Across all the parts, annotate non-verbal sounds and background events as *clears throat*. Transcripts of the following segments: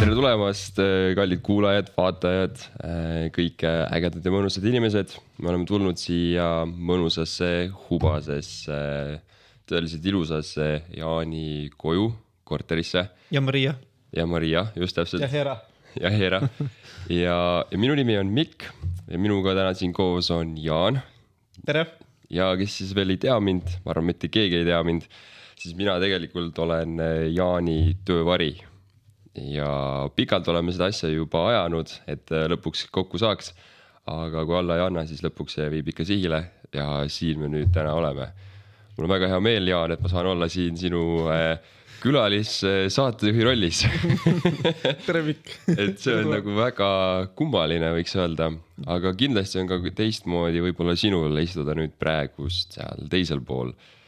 tere tulemast, äh, kallid kuulajad, vaatajad, kõik ägedad ja mõnusad inimesed. me oleme tulnud siia mõnusasse, hubasesse, tõeliselt ilusasse Jaani koju, korterisse. ja Maria. ja Maria, just täpselt. ja Hera. ja Hera ja, ja minu nimi on Mikk ja minuga täna siin koos on Jaan. tere. ja kes siis veel ei tea mind, ma arvan, mitte keegi ei tea mind, siis mina tegelikult olen Jaani töövari ja pikalt oleme seda asja juba ajanud, et äh, lõpuks kokku saaks. aga kui alla ei anna, siis lõpuks see viib ikka sihile ja siin me nüüd täna oleme. mul on väga hea meel, Jaan, et ma saan olla siin sinu äh, külalisaatejuhi rollis *laughs* tere, Mikk et see on nagu väga kummaline, võiks öelda, aga kindlasti on ka teistmoodi võib-olla sinul istuda nüüd praegust seal teisel pool Äh,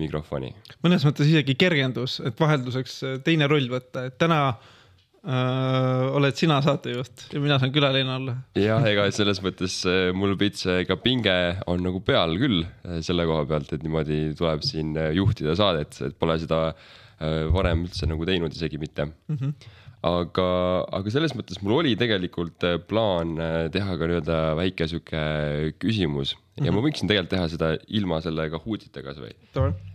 mikrofoni. mõnes mõttes isegi kergendus, et vahelduseks äh, teine roll võtta, et täna äh, oled sina saatejuht ja mina saan külaline olla. jah, ega selles mõttes äh, mul veits ka pinge on nagu peal küll selle koha pealt, et niimoodi tuleb siin juhtida saadet, et pole seda varem üldse nagu teinud isegi mitte mm. -hmm aga, aga selles mõttes mul oli tegelikult äh, plaan äh, teha ka nii-öelda väike sihuke küsimus mm -hmm. ja ma võiksin tegelikult teha seda ilma selle Kahootita kasvõi.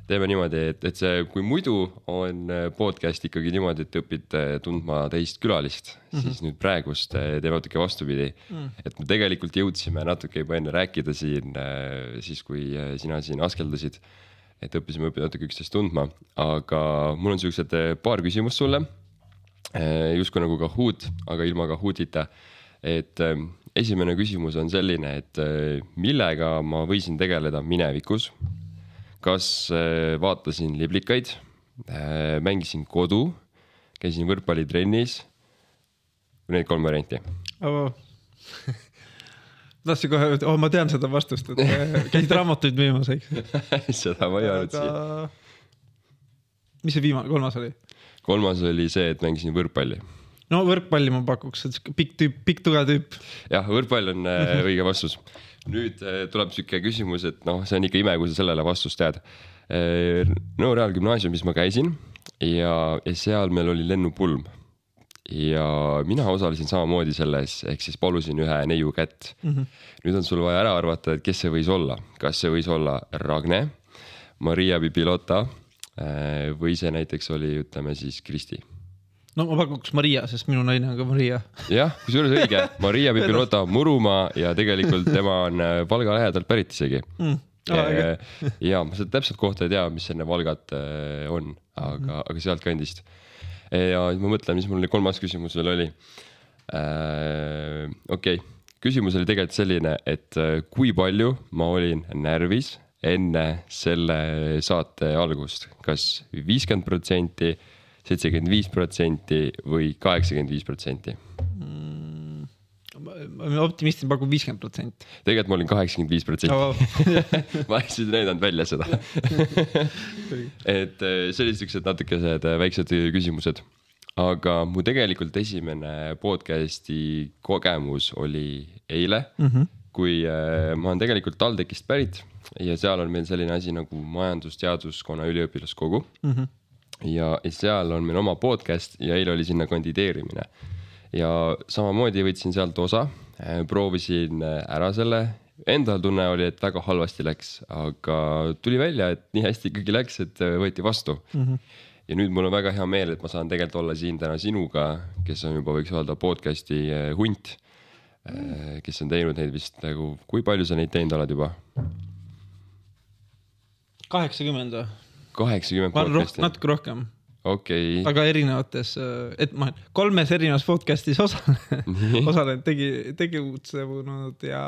teeme niimoodi, et, et see, kui muidu on äh, podcast ikkagi niimoodi, et õpid tundma teist külalist mm, -hmm. siis nüüd praegust teeme natuke vastupidi mm. -hmm. et me tegelikult jõudsime natuke juba enne rääkida siin, siis kui sina siin askeldasid et õppisime natuke üksteist tundma, aga mul on siuksed paar küsimust sulle Äh, justkui nagu Kahoot, aga ilma Kahootita. et ähm, esimene küsimus on selline, et äh, millega ma võisin tegeleda minevikus? kas äh, vaatasin liblikaid, mängisin kodu, käisin võrkpallitrennis? Need kolm varianti oh. *laughs* tahtsin kohe öelda, oh ma tean seda vastust, et käisid raamatuid müümas, eks *laughs* seda ma ei öelnud siia. mis see viimane, kolmas oli? Kolmas oli see, et mängisin võrkpalli. no võrkpalli ma pakuks, et sihuke pikk tüüp, pikk tugev tüüp. jah, võrkpall on äh, *laughs* õige vastus. nüüd äh, tuleb sihuke küsimus, et noh, see on ikka ime, kui sa sellele vastust tead äh,. no Reaalgümnaasiumis ma käisin ja, ja seal meil oli lennupulm ja mina osalesin samamoodi selles, ehk siis palusin ühe neiu kätt mm. -hmm. nüüd on sul vaja ära arvata, et kes see võis olla, kas see võis olla Ragne, Maria Pipilota Äh, või see näiteks oli, ütleme siis Kristi. no ma pakuks Maria, sest minu naine on ka Maria. jah, kusjuures õige, *laughs* Maria Pipilota Murumaa ja tegelikult tema on äh, Valga lähedalt pärit isegi mm.. Oh, *laughs* ja ma seda täpset kohta ei tea, mis enne Valgat on, aga mm., aga sealtkandist. ja ma mõtlen, mis mul kolmas küsimus veel oli. okei okay., küsimus oli tegelikult selline, et kui palju ma olin närvis enne selle saate algust kas, kas viiskümmend protsenti, seitsekümmend viis protsenti või kaheksakümmend viis protsenti? Mm, optimistid pakub viiskümmend protsenti. tegelikult ma olin kaheksakümmend viis protsenti. *laughs* ma lihtsalt ei näidanud välja seda *laughs* et äh, sellised siuksed natukesed äh, väiksed küsimused. aga mu tegelikult esimene podcast'i kogemus oli eile mm, -hmm. Kui äh, ma olen tegelikult TalTechist pärit ja seal on meil selline asi nagu majandusteaduskonna üliõpilaskogu mm. -hmm. ja, ja seal on meil oma podcast ja eile oli sinna kandideerimine. ja samamoodi võtsin sealt osa, äh, proovisin äh, ära selle, endal tunne oli, et väga halvasti läks, aga tuli välja, et nii hästi ikkagi läks, et võeti vastu mm. -hmm ja nüüd mul on väga hea meel, et ma saan tegelikult olla siin täna sinuga, kes on juba, võiks öelda podcast'i hunt. Kes on teinud neid vist nagu, kui palju sa neid teinud oled juba? kaheksakümmend või? kaheksakümmend podcast'i? natuke rohkem. okei okay.. aga erinevates, äh, et ma kolmes erinevas podcast'is osalen *laughs* osalen, tegi, tegutsenud ja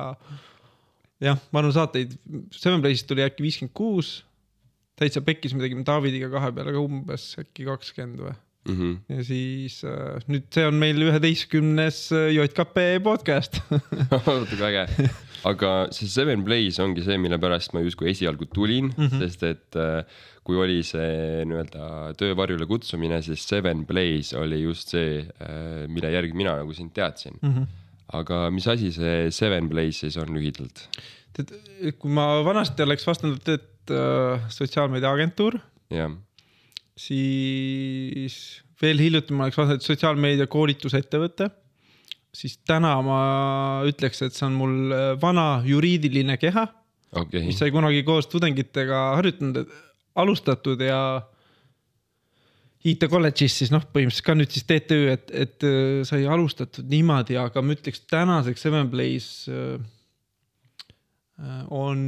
jah, ma arvan, saateid, Seven Place'ist tuli äkki viiskümmend kuus. täitsa pekkis, me tegime Davidiga kahe peale ka umbes äkki kakskümmend või mm. -hmm. ja siis äh, nüüd see on meil üheteistkümnes äh, JKP podcast *laughs* väga äge aga see Seven Blaze ongi see, mille pärast ma justkui esialgu tulin mm, -hmm. sest et äh, kui oli see nii-öelda töövarjule kutsumine, siis Seven Blaze oli just see, mille järgi mina nagu sind teadsin mm. -hmm. aga mis asi see Seven Blaze siis on lühidalt? tead, kui ma vanasti oleks vastanud, et äh, sotsiaalmeedia agentuur. jah siis veel hiljuti ma oleks vaadanud sotsiaalmeedia koolitusettevõte. siis täna ma ütleks, et see on mul äh, vana juriidiline keha okei mis, sai kunagi koos tudengitega harjutanud, alustatud ja IT kolledžis siis noh, põhimõtteliselt ka nüüd siis TTÜ, et, et äh, sai alustatud niimoodi, aga ma ütleks tänaseks Seven Plays äh, on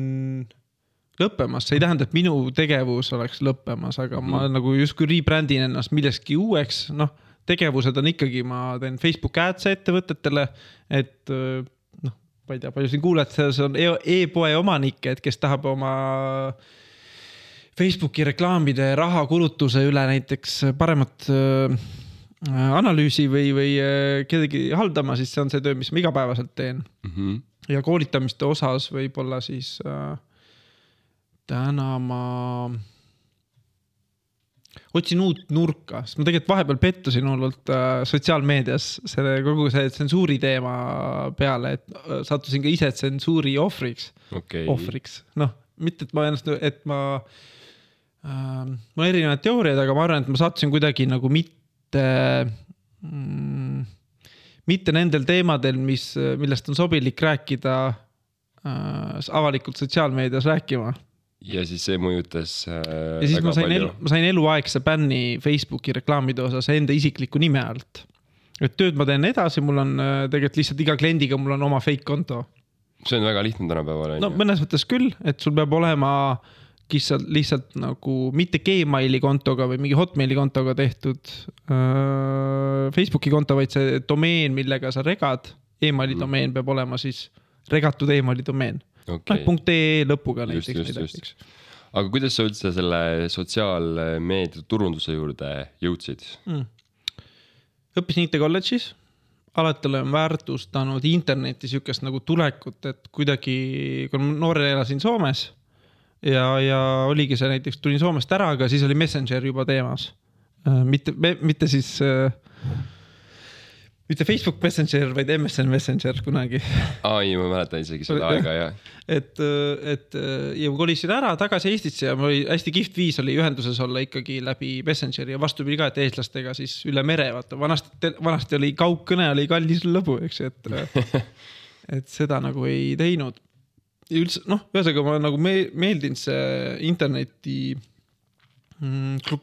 lõppemas, see ei tähenda, et minu tegevus oleks lõppemas, aga ma nagu justkui rebrand in ennast millekski uueks, noh. tegevused on ikkagi, ma teen Facebook ads'e ettevõtetele, et äh, noh, ma ei tea, palju siin kuuled, see on e- e-poe omanik, et kes tahab oma Facebooki reklaamide rahakulutuse üle näiteks paremat äh, analüüsi või, või äh, kedagi haldama, siis see on see töö, mis ma igapäevaselt teen Mhm. ja koolitamiste osas võib-olla siis äh, täna ma otsin uut nurka, sest ma tegelikult vahepeal pettusin hullult äh, sotsiaalmeedias selle kogu see tsensuuri teema peale, et äh, sattusin ka ise tsensuuri ohvriks. Okei, ohvriks, noh, mitte et ma ennast, et ma äh,, mul on erinevad teooriad, aga ma arvan, et ma sattusin kuidagi nagu mitte mm,, mitte nendel teemadel, mis, millest on sobilik rääkida äh, avalikult sotsiaalmeedias rääkima. Ja siis see mõjutas äh, ja siis ma sain elu, ma sain eluaegse bänni Facebooki reklaamide osas enda isikliku nime alt. et tööd ma teen edasi, mul on äh, tegelikult lihtsalt iga kliendiga, mul on oma fake konto see on väga lihtne tänapäeval no ju. mõnes mõttes küll, et sul peab olema lihtsalt, lihtsalt nagu mitte Gmaili kontoga või mingi Hotmaili kontoga tehtud äh, Facebooki konto, vaid see domeen, millega sa regad e, emaili Mhm. domeen peab olema siis regatud emaili domeen. noh, okei, punkt ee lõpuga Just, näiteks just, just. eks aga kuidas sa üldse selle sotsiaalmeedia turunduse juurde jõudsid? mm.. õppisin IT kolledžis, alati olen väärtustanud interneti sihukest nagu tulekut, et kuidagi, kui ma noorena elasin Soomes ja, ja oligi see näiteks, tulin Soomest ära, aga siis oli Messenger juba teemas. mitte, mitte siis äh,, mitte Facebook Messenger, vaid MSN Messenger kunagi aa ei, ma mäletan isegi seda aega ja, et, et ja ma kolisin ära tagasi Eestisse ja mul oli hästi kihvt viis oli ühenduses olla ikkagi läbi Messengeri ja vastupidi ka, et eestlastega siis üle mere vaata, vanasti, vanasti oli kaugkõne oli kallis lõbu, eks ju, et. *laughs* et seda nagu ei teinud. ja üldse noh, ühesõnaga ma nagu me, meeldinud see interneti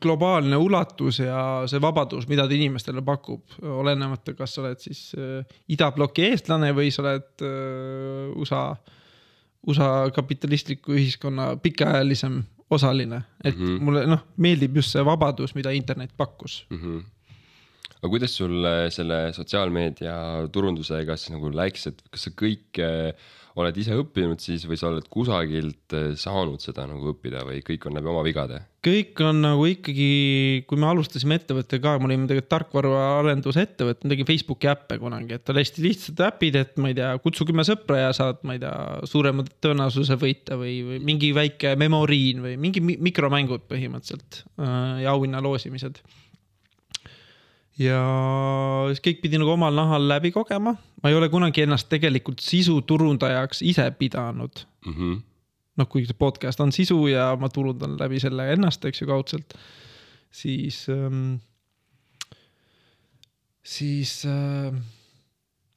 globaalne ulatus ja see vabadus, mida ta inimestele pakub, olenemata, kas sa oled siis äh, idabloki eestlane või sa oled äh, USA, USA kapitalistliku ühiskonna pikaajalisem osaline, et mm. -hmm. mulle noh, meeldib just see vabadus, mida internet pakkus. mm. -hmm. aga kuidas sul äh, selle sotsiaalmeedia turundusega siis nagu läks, et kas sa kõike oled ise õppinud siis või sa oled kusagilt äh, saanud seda nagu õppida või kõik on läbi oma vigade? kõik on nagu ikkagi, kui me alustasime ettevõttega, me olime tegelikult tarkvaraarendusettevõte, ma tegin Facebooki äppe kunagi, et oli hästi lihtsad äpid, et ma ei tea, kutsu kümme sõpra ja saad, ma ei tea, suurema tõenäosuse võita või, või mingi väike memoriin või mingi mi- mikromängud põhimõtteliselt äh, ja auhinna loosimised. Ja siis kõik pidi nagu omal nahal läbi kogema, ma ei ole kunagi ennast tegelikult sisuturundajaks ise pidanud. Mm -hmm. noh, kuigi see podcast on sisu ja ma turundan läbi selle ennast, eks ju, kaudselt, siis ähm,, siis äh,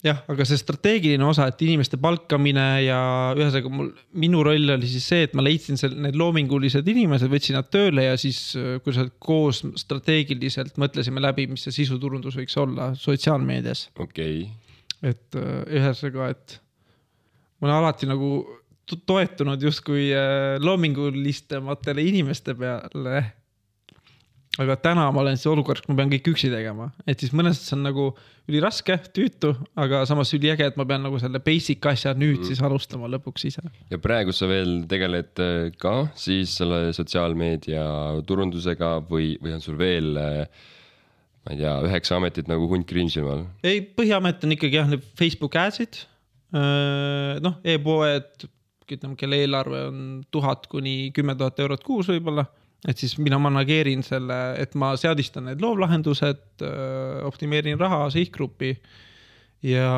jah, aga see strateegiline osa, et inimeste palkamine ja ühesõnaga mul, minu roll oli siis see, et ma leidsin seal need loomingulised inimesed, võtsin nad tööle ja siis, kui sa koos strateegiliselt mõtlesime läbi, mis see sisuturundus võiks olla sotsiaalmeedias okei okay., et äh, ühesõnaga, et ma olen alati nagu to- toetunud justkui äh, loomingulistematele inimeste peale. Aga täna ma olen siis olukorras, kus ma pean kõik üksi tegema, et siis mõnes mõttes on nagu üliraske, tüütu, aga samas üliäge, et ma pean nagu selle basic asja nüüd mm. siis alustama lõpuks ise. ja praegu sa veel tegeled äh, ka siis selle sotsiaalmeedia turundusega või, või on sul veel äh, ma ei tea, üheksa ametit nagu hunt Grimsilmaal? ei, põhiamet on ikkagi jah, need Facebook ads'id. noh, e-poed, ütleme, kelle eelarve on tuhat kuni kümme tuhat eurot kuus võib-olla. Et siis mina manageerin selle, et ma seadistan need loovlahendused, optimeerin raha sihtgrupi ja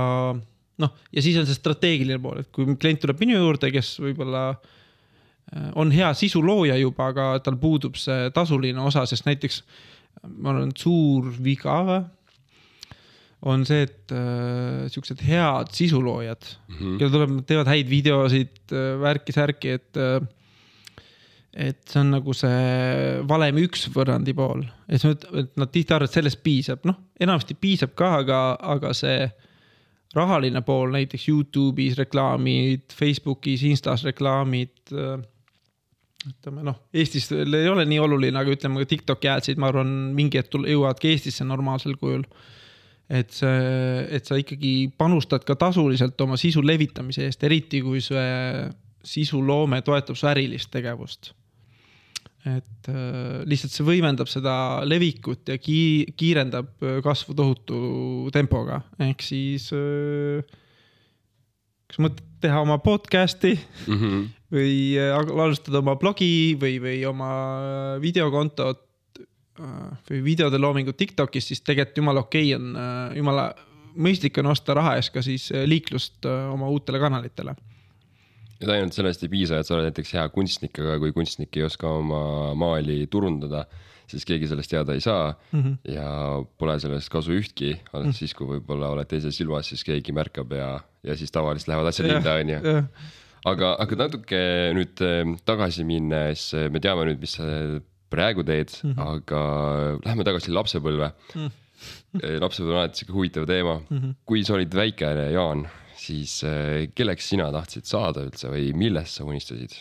noh, ja siis on see strateegiline pool, et kui klient tuleb minu juurde, kes võib-olla äh, on hea sisulooja juba, aga tal puudub see tasuline osa, sest näiteks ma arvan, suur viga on see, et äh, siuksed head sisuloojad mm, Mhm. kellel tuleb, teevad häid videosid, värki-särki, et äh, et see on nagu see valemi üks võrrandi pool, et et nad tihti arvavad, et sellest piisab, noh, enamasti piisab ka, aga, aga see rahaline pool, näiteks Youtube'is reklaamid, Facebookis, Instas reklaamid. ütleme noh, Eestis ei ole nii oluline, aga ütleme ka TikTok'i ad'id, ma arvan, mingi hetk tul- jõuavadki Eestisse normaalsel kujul. et see, et sa ikkagi panustad ka tasuliselt oma sisu levitamise eest, eriti kui see sisuloome toetab su ärilist tegevust et äh, lihtsalt see võimendab seda levikut ja ki- kiirendab äh, kasvu tohutu tempoga, ehk siis äh, kas mõtled teha oma podcast'i Mhm. *laughs* või äh, alustada oma blogi või, või oma videokontot või videode loomingut Tiktokis, siis tegelikult jumala okei on, jumala mõistlik on osta raha eest ka siis liiklust oma uutele kanalitele. Et ainult sellest ei piisa, et sa oled näiteks hea kunstnik, aga kui kunstnik ei oska oma maali turundada, siis keegi sellest teada ei saa mm. -hmm. ja pole sellest kasu ühtki, alles siis, kui võib-olla oled teises silmas, siis keegi märkab ja, ja siis tavaliselt lähevad asjad linda, onju. aga, aga natuke nüüd eh, tagasi minnes, me teame nüüd, mis sa praegu teed mm, -hmm. aga lähme tagasi lapsepõlve mm. -hmm. lapsepõlv on alati siuke huvitav teema mm. -hmm. kui sa olid väikene Jaan, siis eh, kelleks sina tahtsid saada üldse või millest sa unistasid?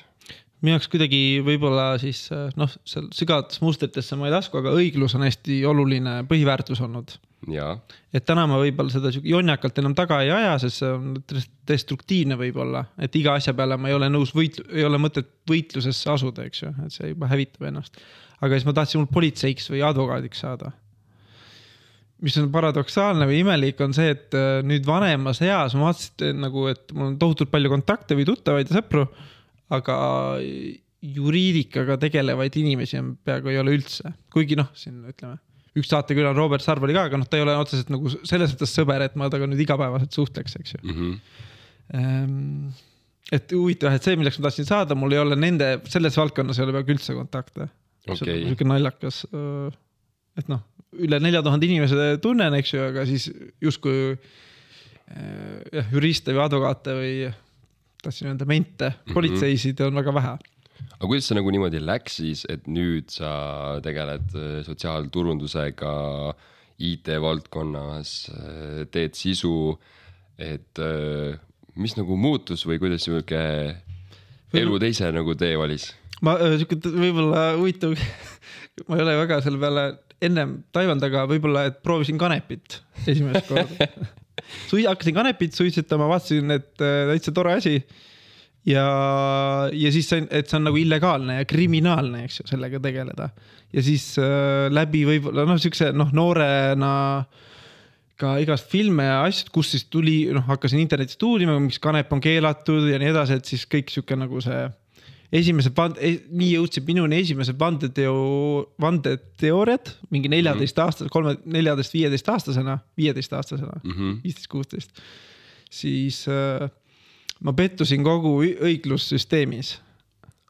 minu jaoks kuidagi võib-olla siis äh, noh, seal sügavates mustritesse ma ei lasku, aga õiglus on hästi oluline põhiväärtus olnud. et täna ma võib-olla seda sihuke jonjakalt enam taga ei aja, sest see on destruktiivne võib-olla, et iga asja peale ma ei ole nõus võit-, ei ole mõtet võitlusesse asuda, eks ju, et see juba hävitab ennast. aga siis ma tahtsin politseiks või advokaadiks saada. Mis on paradoksaalne või imelik, on see, et äh, nüüd vanemas eas ma vaatasin nagu, et mul on tohutult palju kontakte või tuttavaid ja sõpru, aga juriidikaga tegelevaid inimesi on peaaegu ei ole üldse, kuigi noh, siin ütleme, üks saatekülaline Robert Sarv oli ka, aga noh, ta ei ole otseselt nagu selles mõttes sõber, et ma temaga nüüd igapäevaselt suhtleks, eks ju Mhm. ähm,. et huvitav, et see, milleks ma tahtsin saada, mul ei ole nende, selles valdkonnas ei ole peaaegu üldse kontakte. Okei. sihuke naljakas, et noh, üle nelja tuhande inimese tunnen, eks ju, aga siis justkui äh, jah, juriste või advokaate või tahtsin öelda mente, Mhm. politseisid on väga vähe aga kuidas see nagu niimoodi läks siis, et nüüd sa tegeled äh, sotsiaalturundusega IT-valdkonnas, teed sisu, et mis nagu muutus või kuidas sihuke elu teise nagu tee valis? ma sihuke võib-olla huvitav, *laughs* ma ei ole väga selle peale ennem taibanud, aga võib-olla, et proovisin kanepit *laughs* esimest korda. Sui-, hakkasin kanepit suitsetama, vaatasin, et äh, täitsa tore asi. ja, ja siis sain, et see on nagu illegaalne ja kriminaalne, eks ju, sellega tegeleda. ja siis äh, läbi võib-olla noh, siukse noh, noorena ka igast filme ja asju, kus siis tuli, noh, hakkasin internetist uurima, miks kanep on keelatud ja nii edasi, et siis kõik sihuke nagu see esimesed vand-, nii jõudsid minuni esimesed vandeteo, vandeteooriad mingi neljateist aastase, kolme, neljateist, viieteist aastasena, viieteist aastasena, Mhm. viisteist, kuusteist. siis äh, ma pettusin kogu õi- õiglussüsteemis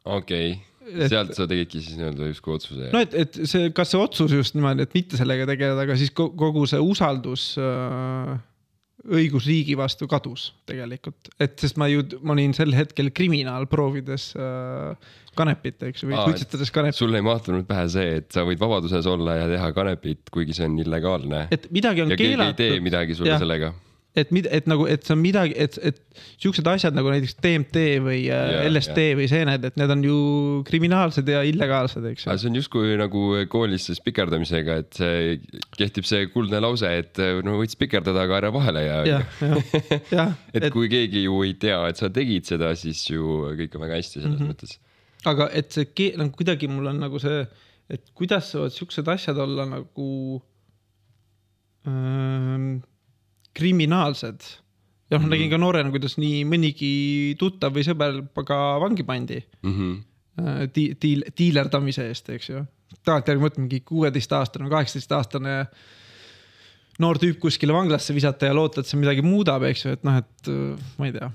okei okay., sealt sa tegidki siis nii-öelda justkui otsuse no et, et see, kas see otsus just niimoodi, et mitte sellega tegeleda, aga siis ko- kogu see usaldus äh, õigusriigi vastu kadus tegelikult, et sest ma ju, ma olin sel hetkel kriminaal proovides äh, kanepit, eks ju, või suitsetades kanepit. sul ei mahtunud pähe see, et sa võid vabaduses olla ja teha kanepit, kuigi see on illegaalne. et midagi on ja keegi ei tee keelatud, midagi sulle Jah. sellega. Et mida, et nagu, et see on midagi, et, et siuksed asjad nagu näiteks DMT või yeah, LSD yeah. või seened, et need on ju kriminaalsed ja illegaalsed, eks ju aga. see on justkui nagu koolis siis spikerdamisega, et see kehtib see kuldne lause, et no võid spikerdada, aga ära vahele jää. jah, jah, *laughs* jah, et kui keegi ju ei tea, et sa tegid seda, siis ju kõik on väga hästi selles mm -hmm. mõttes. aga et see nagu kuidagi mul on nagu see, et kuidas saavad siuksed asjad olla nagu ähm, kriminaalsed. ja noh, nägin ka noorena, kuidas nii mõnigi tuttav või sõber ka vangi pandi Mm -hmm. äh, di-, diil-, diilerdamise eest, eks ju. tagantjärgi mõtlen, mingi kuueteistaastane, kaheksateistaastane noor tüüp kuskile vanglasse visata ja loota, et see midagi muudab, eks ju, et noh, et äh, ma ei tea.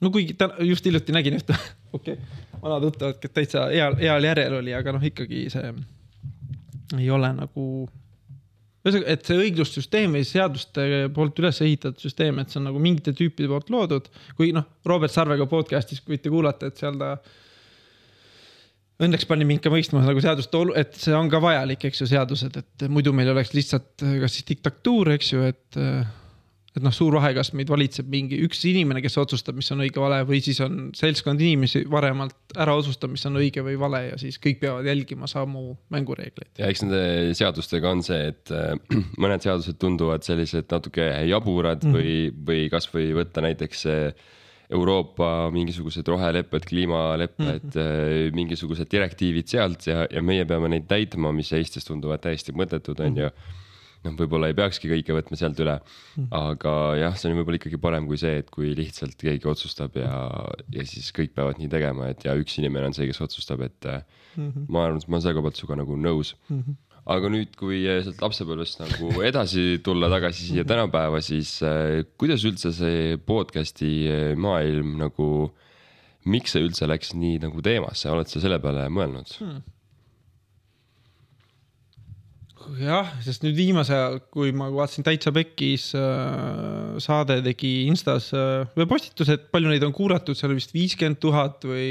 no kuigi ta just hiljuti nägin ühte, *laughs* okei okay,, vana tuttavat, kes täitsa heal, heal järjel oli, aga noh, ikkagi see ei ole nagu ühesõnaga, et see õiglussüsteem või seaduste poolt üles ehitatud süsteem, et see on nagu mingite tüüpide poolt loodud. kui noh, Robert Sarvega podcast'is võite kuulata, et seal ta õnneks pani mind ka mõistma nagu seadust, et see on ka vajalik, eks ju, seadused, et muidu meil oleks lihtsalt kas siis diktatuur, eks ju, et et noh, suur vahe, kas meid valitseb mingi üks inimene, kes otsustab, mis on õige, vale või siis on seltskond inimesi varemalt ära otsustab, mis on õige või vale ja siis kõik peavad jälgima samu mängureegleid. ja eks nende seadustega on see, et äh, *clears throat* mõned seadused tunduvad sellised natuke jaburad mm -hmm. või, või kasvõi võtta näiteks see Euroopa mingisugused rohelepped, kliimalepped mm, -hmm. mingisugused direktiivid sealt ja, ja meie peame neid täitma, mis Eestis tunduvad täiesti mõttetud, on ju mm -hmm noh, võib-olla ei peakski kõike võtma sealt üle. Hmm. aga jah, see on võib-olla ikkagi parem kui see, et kui lihtsalt keegi otsustab ja, ja siis kõik peavad nii tegema, et ja üks inimene on see, kes otsustab, et mm -hmm. ma arvan, et ma olen selle koha pealt sinuga nagu nõus mm. -hmm aga nüüd, kui sealt lapsepõlvest nagu edasi *laughs* tulla tagasi siia tänapäeva, siis äh, kuidas üldse see podcast'i äh, maailm nagu, miks see üldse läks nii nagu teemasse, oled sa selle peale mõelnud hmm.? Jah, sest nüüd viimase ajal, kui ma vaatasin Täitsa Pekkis äh, saade tegi Instas äh, ühe postituse, et palju neid on kuulatud, seal vist viiskümmend tuhat või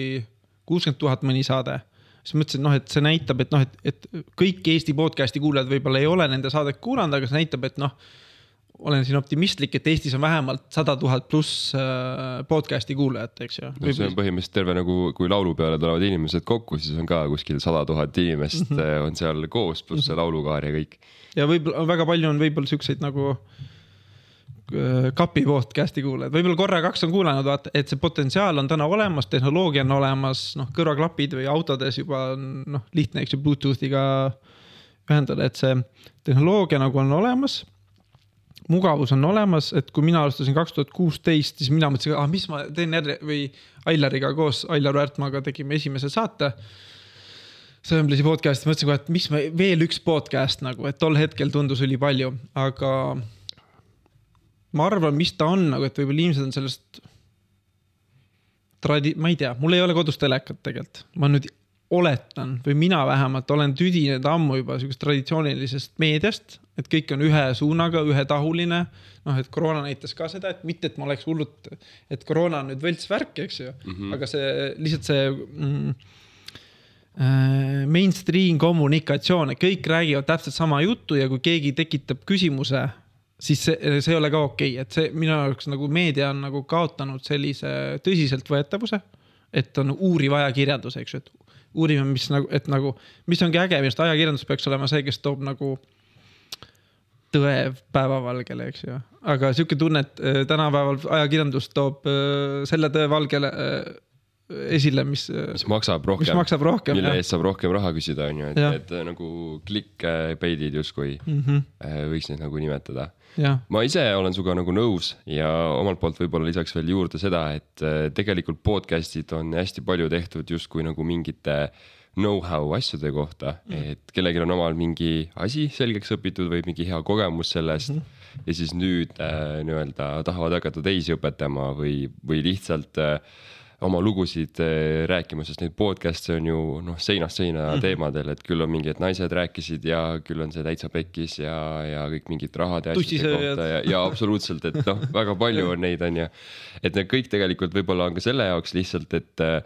kuuskümmend tuhat mõni saade. siis mõtlesin, noh, et see näitab, et noh, et, et kõik Eesti podcast'i kuulajad võib-olla ei ole nende saadet kuulanud, aga see näitab, et noh olen siin optimistlik, et Eestis on vähemalt sada tuhat pluss äh, podcast'i kuulajat, eks ju. no see on põhimõtteliselt terve nagu, kui laulu peale tulevad inimesed kokku, siis on ka kuskil sada tuhat inimest mm -hmm. on seal koos, pluss see laulukaar ja kõik. ja võib-olla väga palju on võib-olla siukseid nagu äh, kapi podcast'i kuulajad, võib-olla korra-kaks on kuulanud, vaata, et see potentsiaal on täna olemas, tehnoloogia on olemas, noh, kõrvaklapid või autodes juba on noh, lihtne, eks ju, Bluetoothiga ühendada, et see tehnoloogia nagu on olemas mugavus on olemas, et kui mina alustasin kaks tuhat kuusteist, siis mina mõtlesin, ah, mis ma teen jälle või Ailariga koos, Ailar Väärtmaaga tegime esimese saate. Sõemblisi podcast'i, mõtlesin kohe, et mis me, veel üks podcast nagu, et tol hetkel tundus ülipalju, aga. ma arvan, mis ta on nagu, et võib-olla inimesed on sellest. Tradi-, ma ei tea, mul ei ole kodus telekat tegelikult, ma nüüd oletan või mina vähemalt olen tüdinenud ammu juba sihukesest traditsioonilisest meediast, et kõik on ühe suunaga, ühetahuline. noh, et koroona näitas ka seda, et mitte, et ma oleks hullult, et koroona on nüüd võltsvärk, eks ju mm, -hmm. aga see lihtsalt see mm, äh, mainstream kommunikatsioon, et kõik räägivad täpselt sama juttu ja kui keegi tekitab küsimuse, siis see, see ei ole ka okei okay., et see minu jaoks nagu meedia on nagu kaotanud sellise tõsiseltvõetavuse. et on uuriv ajakirjandus, eks ju, et uurime, mis nagu, et nagu, mis ongi äge, minu arust ajakirjandus peaks olema see, kes toob nagu tõe päevavalgele, eks ju. aga sihuke tunne, et äh, tänapäeval ajakirjandus toob äh, selle tõe valgele äh, esile, mis. mis maksab rohkem. mis maksab rohkem. mille eest saab rohkem raha küsida, on ju, et need nagu clickbait'id justkui mm -hmm. võiks neid nagu nimetada. Ma ise olen sinuga nagu nõus ja omalt poolt võib-olla lisaks veel juurde seda, et tegelikult podcast'id on hästi palju tehtud justkui nagu mingite äh, know-how asjade kohta mm., et kellelgi on omal mingi asi selgeks õpitud või mingi hea kogemus sellest mm. -hmm. ja siis nüüd äh, nii-öelda tahavad hakata teisi õpetama või, või lihtsalt äh, oma lugusid äh, rääkima, sest neid podcast'e on ju noh, seinast seina mm -hmm. teemadel, et küll on mingid naised rääkisid ja küll on see täitsa pekkis ja, ja kõik mingid rahade asjade kohta ja, ja absoluutselt, et noh, väga palju on neid, on ju. et need kõik tegelikult võib-olla on ka selle jaoks lihtsalt, et äh,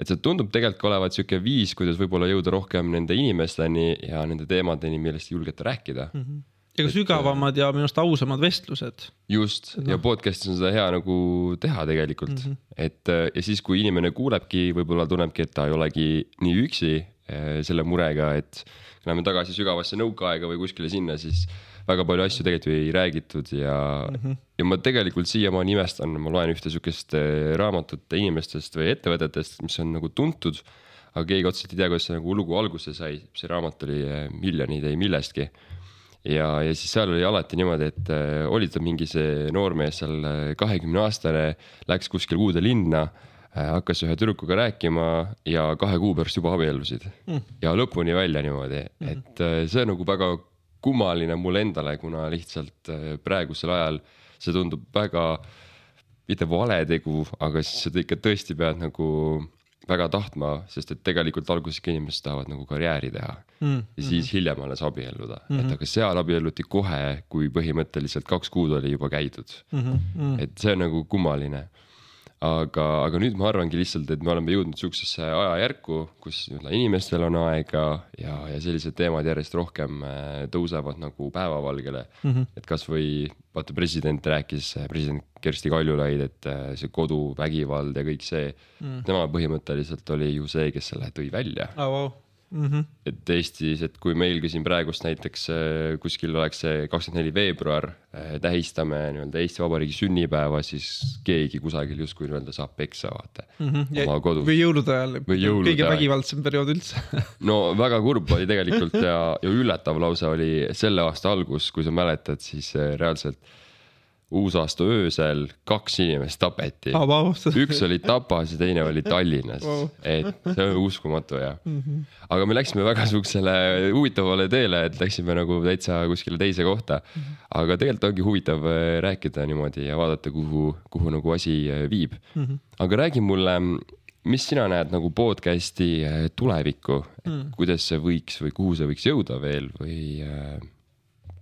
et see tundub tegelikult olevat sihuke viis, kuidas võib-olla jõuda rohkem nende inimesteni ja nende teemadeni, millest julgete rääkida mm. -hmm ka sügavamad ja minu arust ausamad vestlused. just no. ja podcast'is on seda hea nagu teha tegelikult mm, -hmm. et ja siis, kui inimene kuulebki, võib-olla tunnebki, et ta ei olegi nii üksi eh, selle murega, et läheme tagasi sügavasse nõukaaega või kuskile sinna, siis väga palju asju tegelikult ei räägitud ja mm, -hmm. ja ma tegelikult siiamaani imestan, ma loen ühte sihukest eh, raamatut inimestest või ettevõtetest, mis on nagu tuntud. aga keegi otseselt ei tea, kuidas see nagu lugu alguse sai, see raamat oli Miljonid ei millestki. Ja, ja siis seal oli alati niimoodi, et äh, oli ta mingi see noormees seal kahekümne aastane, läks kuskil uude linna hakkas ühe tüdrukuga rääkima ja kahe kuu pärast juba abiellusid mm. ja lõpuni välja niimoodi -hmm. et see on nagu väga kummaline mulle endale, kuna lihtsalt äh, praegusel ajal see tundub väga, mitte vale tegu, aga siis sa ikka tõesti pead nagu väga tahtma, sest et tegelikult alguses ikka inimesed tahavad nagu karjääri teha mm. ja siis hiljem alles abielluda mm, -hmm. et aga seal abielluti kohe, kui põhimõtteliselt kaks kuud oli juba käidud mm. -hmm. et see on nagu kummaline. aga, aga nüüd ma arvangi lihtsalt, et me oleme jõudnud siuksesse ajajärku, kus inimestel on aega ja, ja sellised teemad järjest rohkem äh, tõusevad nagu päevavalgele mm. -hmm. et kasvõi vaata, president rääkis, president Kersti Kaljulaid, et äh, see koduvägivald ja kõik see mm., tema põhimõtteliselt oli ju see, kes selle tõi välja oh, wow. mm. -hmm. et Eestis, et kui meil ka siin praegust näiteks äh, kuskil oleks see kakskümmend neli veebruar, tähistame nii-öelda Eesti Vabariigi sünnipäeva, siis keegi kusagil justkui nii-öelda saab peksa, vaata Mm -hmm. oma kodus. või jõulude ajal kõige vägivaldsem periood üldse *laughs* no väga kurb oli tegelikult ja, ja üllatav lausa oli selle aasta algus, kui sa mäletad, siis äh, reaalselt uusaasta öösel kaks inimest tapeti wow. *laughs* üks oli Tapas ja teine oli Tallinnas Wow., et see on uskumatu ja. aga me läksime väga siuksele huvitavale teele, et läksime nagu täitsa kuskile teise kohta. aga tegelikult ongi huvitav äh, rääkida niimoodi ja vaadata, kuhu, kuhu nagu asi äh, viib. aga räägi mulle, mis sina näed nagu podcast'i äh, tulevikku, kuidas see võiks või kuhu see võiks jõuda veel või äh,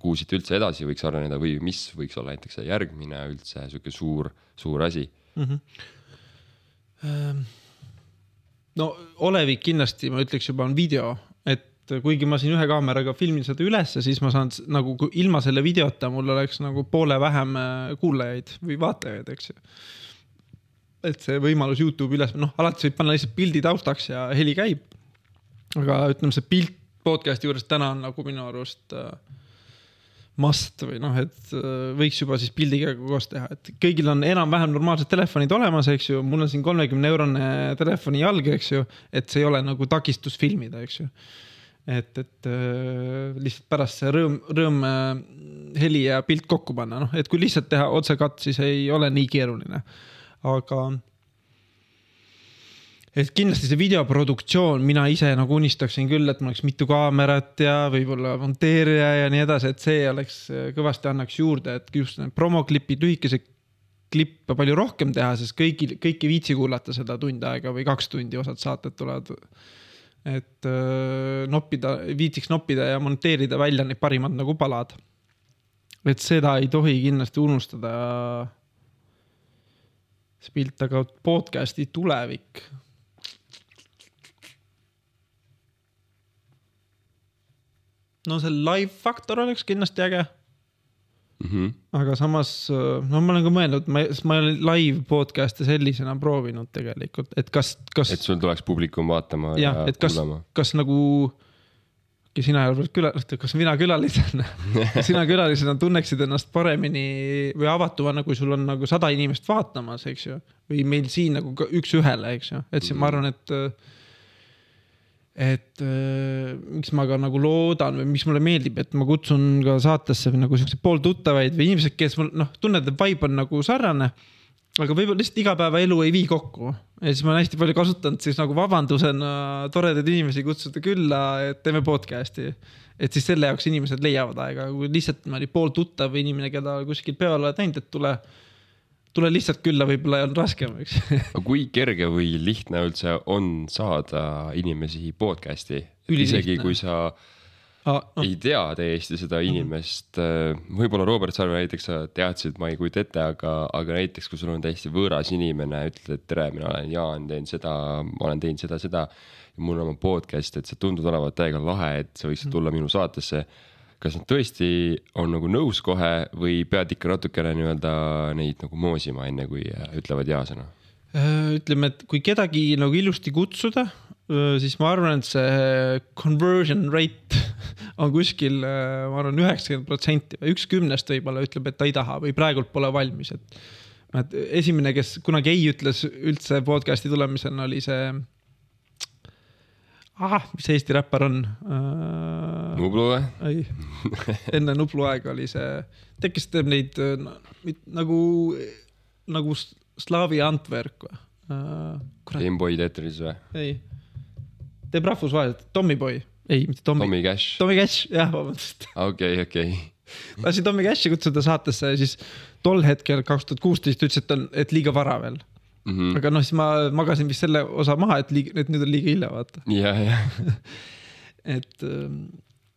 kuhu siit üldse edasi võiks areneda või mis võiks olla näiteks see järgmine üldse sihuke suur, suur asi no olevik kindlasti ma ütleks juba on video, et kuigi ma siin ühe kaameraga filmin seda ülesse, siis ma saan nagu ilma selle videota mul oleks nagu poole vähem äh, kuulajaid või vaatajaid, eks ju. et see võimalus Youtube'i üles, noh alati võib panna lihtsalt pildi taustaks ja heli käib. aga ütleme, see pilt podcast'i juures täna on nagu minu arust äh, must või noh, et äh, võiks juba siis pildiga koos teha, et kõigil on enam-vähem normaalsed telefonid olemas, eks ju, mul on siin kolmekümne eurone telefoni jalg, eks ju, et see ei ole nagu takistus filmida, eks ju. et, et äh, lihtsalt pärast see rõõm, rõõm äh, heli ja pilt kokku panna, noh, et kui lihtsalt teha otsekat, siis ei ole nii keeruline, aga et kindlasti see videoproduktsioon, mina ise nagu unistaksin küll, et mul oleks mitu kaamerat ja võib-olla monteerija ja nii edasi, et see oleks, kõvasti annaks juurde, et just need promoklipid, lühikesed klippe palju rohkem teha, sest kõigil, kõik ei viitsi kuulata seda tund aega või kaks tundi, osad saated tulevad. et öö, noppida, viitsiks noppida ja monteerida välja need parimad nagu palad. et seda ei tohi kindlasti unustada. see pilt, aga podcast'i tulevik no see live faktor oleks kindlasti äge, mm. -hmm. aga samas no ma olen ka mõelnud, ma, sest ma ei ole live podcast'e sellisena proovinud tegelikult, et kas, kas et sul tuleks publikum vaatama ja, ja kuulama,. kas nagu, sina ei ole küla, kas mina külalisena, *laughs* sina külalisena tunneksid ennast paremini või avatumana, kui sul on nagu sada inimest vaatamas, eks ju. või meil siin nagu üks-ühele, eks ju, et siis ma arvan, et et äh, miks ma ka nagu loodan või miks mulle meeldib, et ma kutsun ka saatesse nagu siukseid pooltuttavaid või inimesed, kes mul noh, tunned, et vibe on nagu sarnane. aga võib-olla lihtsalt igapäevaelu ei vii kokku ja siis ma olen hästi palju kasutanud siis nagu vabandusena toredaid inimesi kutsuda külla, et teeme podcast'i. et siis selle jaoks inimesed leiavad aega, kui lihtsalt niimoodi pooltuttav inimene, keda kuskil peol oled näinud, et tule, tule lihtsalt külla, võib-olla on raskem, eks *laughs* aga kui kerge või lihtne üldse on saada inimesi podcast'i? Isegi kui sa ah,. no. ei tea täiesti seda inimest, võib-olla Robert Sarve näiteks sa teadsid, ma ei kujuta ette, aga, aga näiteks kui sul on täiesti võõras inimene, ütled, et tere, mina olen Jaan, teen seda, ma olen teinud seda, seda. mul on oma podcast, et sa tundud olevat täiega lahe, et sa võiksid tulla minu saatesse. Kas nad tõesti on nagu nõus kohe või pead ikka natukene nii-öelda neid nagu moosima, enne kui äh, ütlevad jaa-sõna? Äh, ütleme, et kui kedagi nagu ilusti kutsuda, siis ma arvan, et see conversion rate *laughs* on kuskil, ma arvan, üheksakümmend protsenti või üks kümnest võib-olla ütleb, et ta ei taha või praegult pole valmis, et. et esimene, kes kunagi ei ütles üldse podcast'i tulemisena, oli see. ah, mis see Eesti räppar on uh,? Nublu või? ei, *laughs* enne Nublu aega oli see, tead, kes teeb neid äh, nagu, nagu Slaavi Antwerp või kurat, Gameboy Tetris või? ei, teeb rahvusvaheliselt, Tommyboy, ei, mitte Tommy, Tommy Cash, Tommy Cash, jah, vabandust. *laughs* okei, okei. lasin Tommy Cashi kutsuda saatesse ja siis tol hetkel, kaks tuhat kuusteist ütles, et on, et liiga vara veel. mm. -hmm. aga noh, siis ma magasin vist selle osa maha, et liiga, et nüüd on liiga hilja, vaata. ja, ja, et ähm,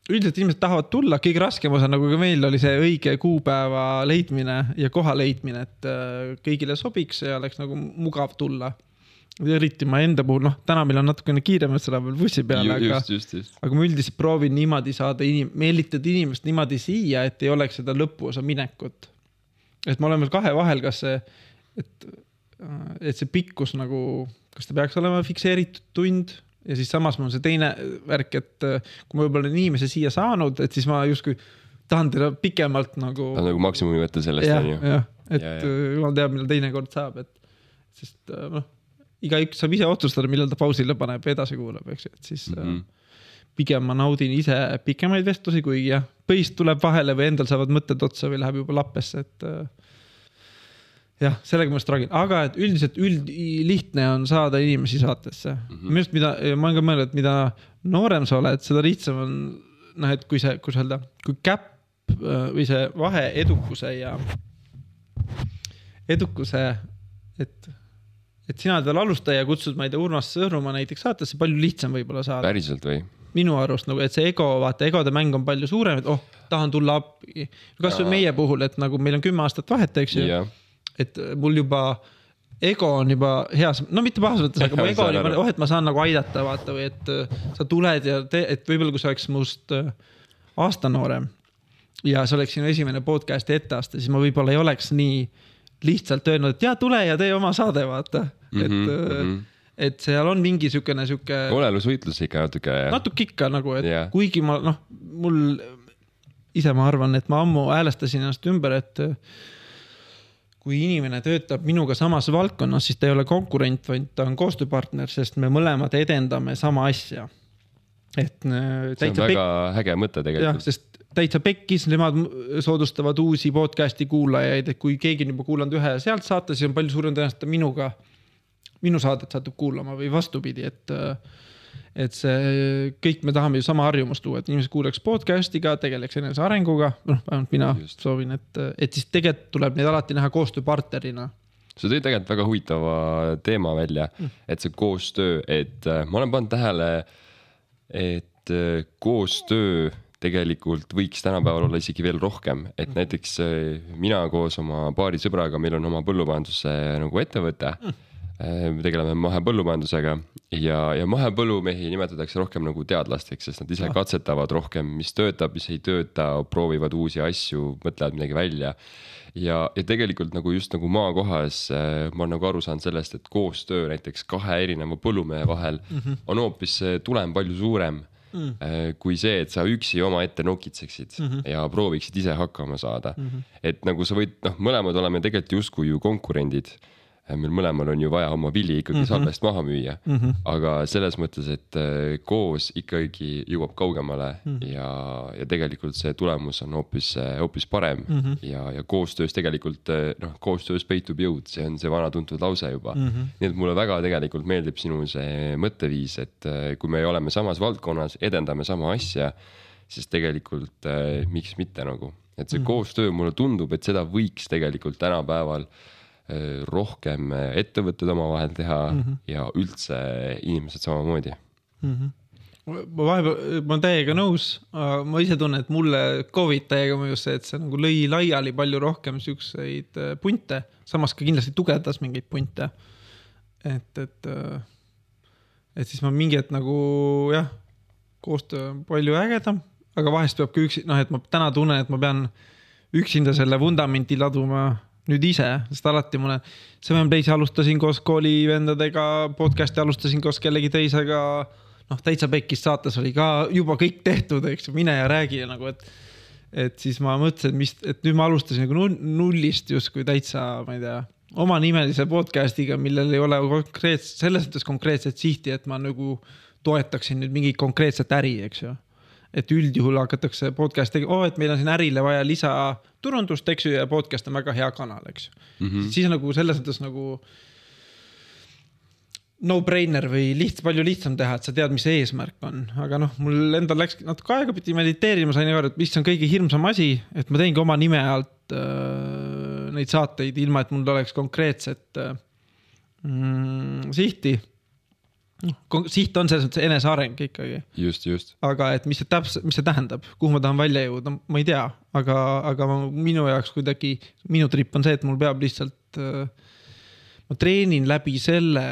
üldiselt inimesed tahavad tulla, kõige raskem osa, nagu ka meil oli see õige kuupäeva leidmine ja koha leidmine, et äh, kõigile sobiks ja oleks nagu mugav tulla. eriti ma enda puhul, noh, täna meil on natukene kiirem, et sõna peal bussi peale, aga aga ma üldiselt proovin niimoodi saada inim-, meelitada inimest niimoodi siia, et ei oleks seda lõpuosa minekut. et ma olen veel kahe vahel, kas see, et, et see pikkus nagu, kas ta peaks olema fikseeritud tund ja siis samas mul on see teine värk, et äh, kui ma võib-olla olen inimese siia saanud, et siis ma justkui tahan teda pikemalt nagu. ta on nagu maksimumi võtta sellest, onju. jah, et äh, jumal teab, millal teinekord saab, et sest äh, noh, igaüks saab ise otsustada, millal ta pausile paneb ja edasi kuulab, eks ju, et siis mm. -hmm pigem ma naudin ise pikemaid vestlusi, kuigi jah, põist tuleb vahele või endal saavad mõtted otsa või läheb juba lappesse, et äh, jah, sellega ma struggle, aga et üldiselt üld, lihtne on saada inimesi saatesse mm. -hmm. minu arust, mida, ma olen ka mõelnud, et mida noorem sa oled, seda lihtsam on noh, et kui see, kuidas öelda, kui käpp äh, või see vahe edukuse ja edukuse, et, et sina oled veel alustaja ja kutsud, ma ei tea, Urmas Sõõrumaa näiteks saatesse, palju lihtsam võib-olla saada päriselt või? minu arust nagu, et see ego, vaata egode mäng on palju suurem, et oh, tahan tulla appi. kasvõi meie puhul, et nagu meil on kümme aastat vahet, eks ju, jah, et mul juba ego on juba heas, no mitte pahas mõttes, aga mu ego on saan juba oh, et ma saan nagu aidata, vaata või et äh, sa tuled ja tee, et võib-olla kui sa oleks must äh, aasta noorem ja see oleks sinu esimene podcast'i etteaste, siis ma võib-olla ei oleks nii lihtsalt öelnud, et jaa, tule ja tee oma saade, vaata. et Mhm, mm, mhm. -hmm. et seal on mingi siukene, sihuke olelusvõitlus ikka natuke. natuke ikka nagu, et yeah. kuigi ma noh, mul ise ma arvan, et ma ammu häälestasin ennast ümber, et kui inimene töötab minuga samas valdkonnas, siis ta ei ole konkurent, vaid ta on koostööpartner, sest me mõlemad edendame sama asja. et äh, see on väga äge mõte jah, tegelikult. sest täitsa pekkis, nemad soodustavad uusi podcast'i kuulajaid, et kui keegi on juba kuulanud ühe sealt saate, siis on palju suurem tõenäosus, et ta minuga, minu saadet satub kuulama või vastupidi, et äh, et see kõik me tahame ju sama harjumust luua, et inimesed kuulaks podcast'iga, tegeleks enesearenguga, noh, vähemalt mina Just. Soovin, et, et siis tegelikult tuleb neid alati näha koostööpartnerina. sa tõid tegelikult väga huvitava teema välja, et see koostöö, et äh, ma olen pannud tähele, et äh, koostöö tegelikult võiks tänapäeval olla isegi veel rohkem, et näiteks äh, mina koos oma paari sõbraga, meil on oma põllumajanduse nagu ettevõte. me tegeleme mahepõllumajandusega ja, ja mahepõllumehi nimetatakse rohkem nagu teadlasteks, sest nad ise Ah. katsetavad rohkem, mis töötab, mis ei tööta, proovivad uusi asju, mõtlevad midagi välja ja, ja tegelikult nagu just nagu maakohas äh, ma olen nagu aru saanud sellest, et koostöö näiteks kahe erineva põllumehe vahel mm -hmm. on hoopis see tulem palju suurem mm. äh, kui see, et sa üksi omaette nokitseksid mm -hmm. ja prooviksid ise hakkama saada mm. -hmm. et nagu sa võid, noh, mõlemad oleme tegelikult justkui ju konkurendid. Meil mõlemal on ju vaja oma vili ikkagi mm -hmm. salvest maha müüa mm, -hmm. aga selles mõttes, et äh, koos ikkagi jõuab kaugemale mm -hmm. ja, ja tegelikult see tulemus on hoopis, hoopis parem mm -hmm. ja, ja koostöös tegelikult noh, koostöös peitub jõud, see on see vana tuntud lause juba mm. -hmm. nii et mulle väga tegelikult meeldib sinu see mõtteviis, et kui me oleme samas valdkonnas, edendame sama asja, siis tegelikult miks mitte nagu, et see mm -hmm. koostöö mulle tundub, et seda võiks tegelikult tänapäeval äh, rohkem äh, ettevõtted omavahel teha mm -hmm. ja üldse inimesed samamoodi. ma vahepeal, ma olen täiega nõus, ma ise tunnen, et mulle Covid täiega mõjus see, et see nagu lõi laiali palju rohkem siukseid äh, punte, samas ka kindlasti tugevdas mingeid punte. et, et, et siis ma mingi hetk nagu jah, koostöö on palju ägedam, aga vahest peab ka üksi, noh, et ma täna tunnen, et ma pean üksinda selle vundamenti laduma nüüd ise, sest alati ma olen, Seven Playsi alustasin koos koolivendadega, podcast'i alustasin koos kellegi teisega. noh, täitsa pekkis saates oli ka juba kõik tehtud, eks ju, mine ja räägi ja nagu, et. et siis ma mõtlesin, et mis, et nüüd ma alustasin nagu null- nullist justkui täitsa, ma ei tea, omanimelise podcast'iga, millel ei ole konkreetset, selles mõttes konkreetset sihti, et ma nagu toetaksin nüüd mingit konkreetset äri, eks ju et üldjuhul hakatakse podcast'i tegema, oo, et meil on siin ärile vaja lisaturundust, eks ju, ja podcast on väga hea kanal, eks ju mm. -hmm. siis nagu selles mõttes nagu no-brainer või liht-, palju lihtsam teha, et sa tead, mis eesmärk on, aga noh, mul endal läks natuke aega, pidi mediteerima, sain aru, et mis on kõige hirmsam asi, et ma teengi oma nime alt äh, neid saateid, ilma et mul oleks konkreetset äh, mm, sihti siht on selles mõttes eneseareng ikkagi, just, just. aga et mis see täpselt, mis see tähendab, kuhu ma tahan välja jõuda, ma ei tea, aga, aga ma, minu jaoks kuidagi, minu trip on see, et mul peab lihtsalt äh, ma treenin läbi selle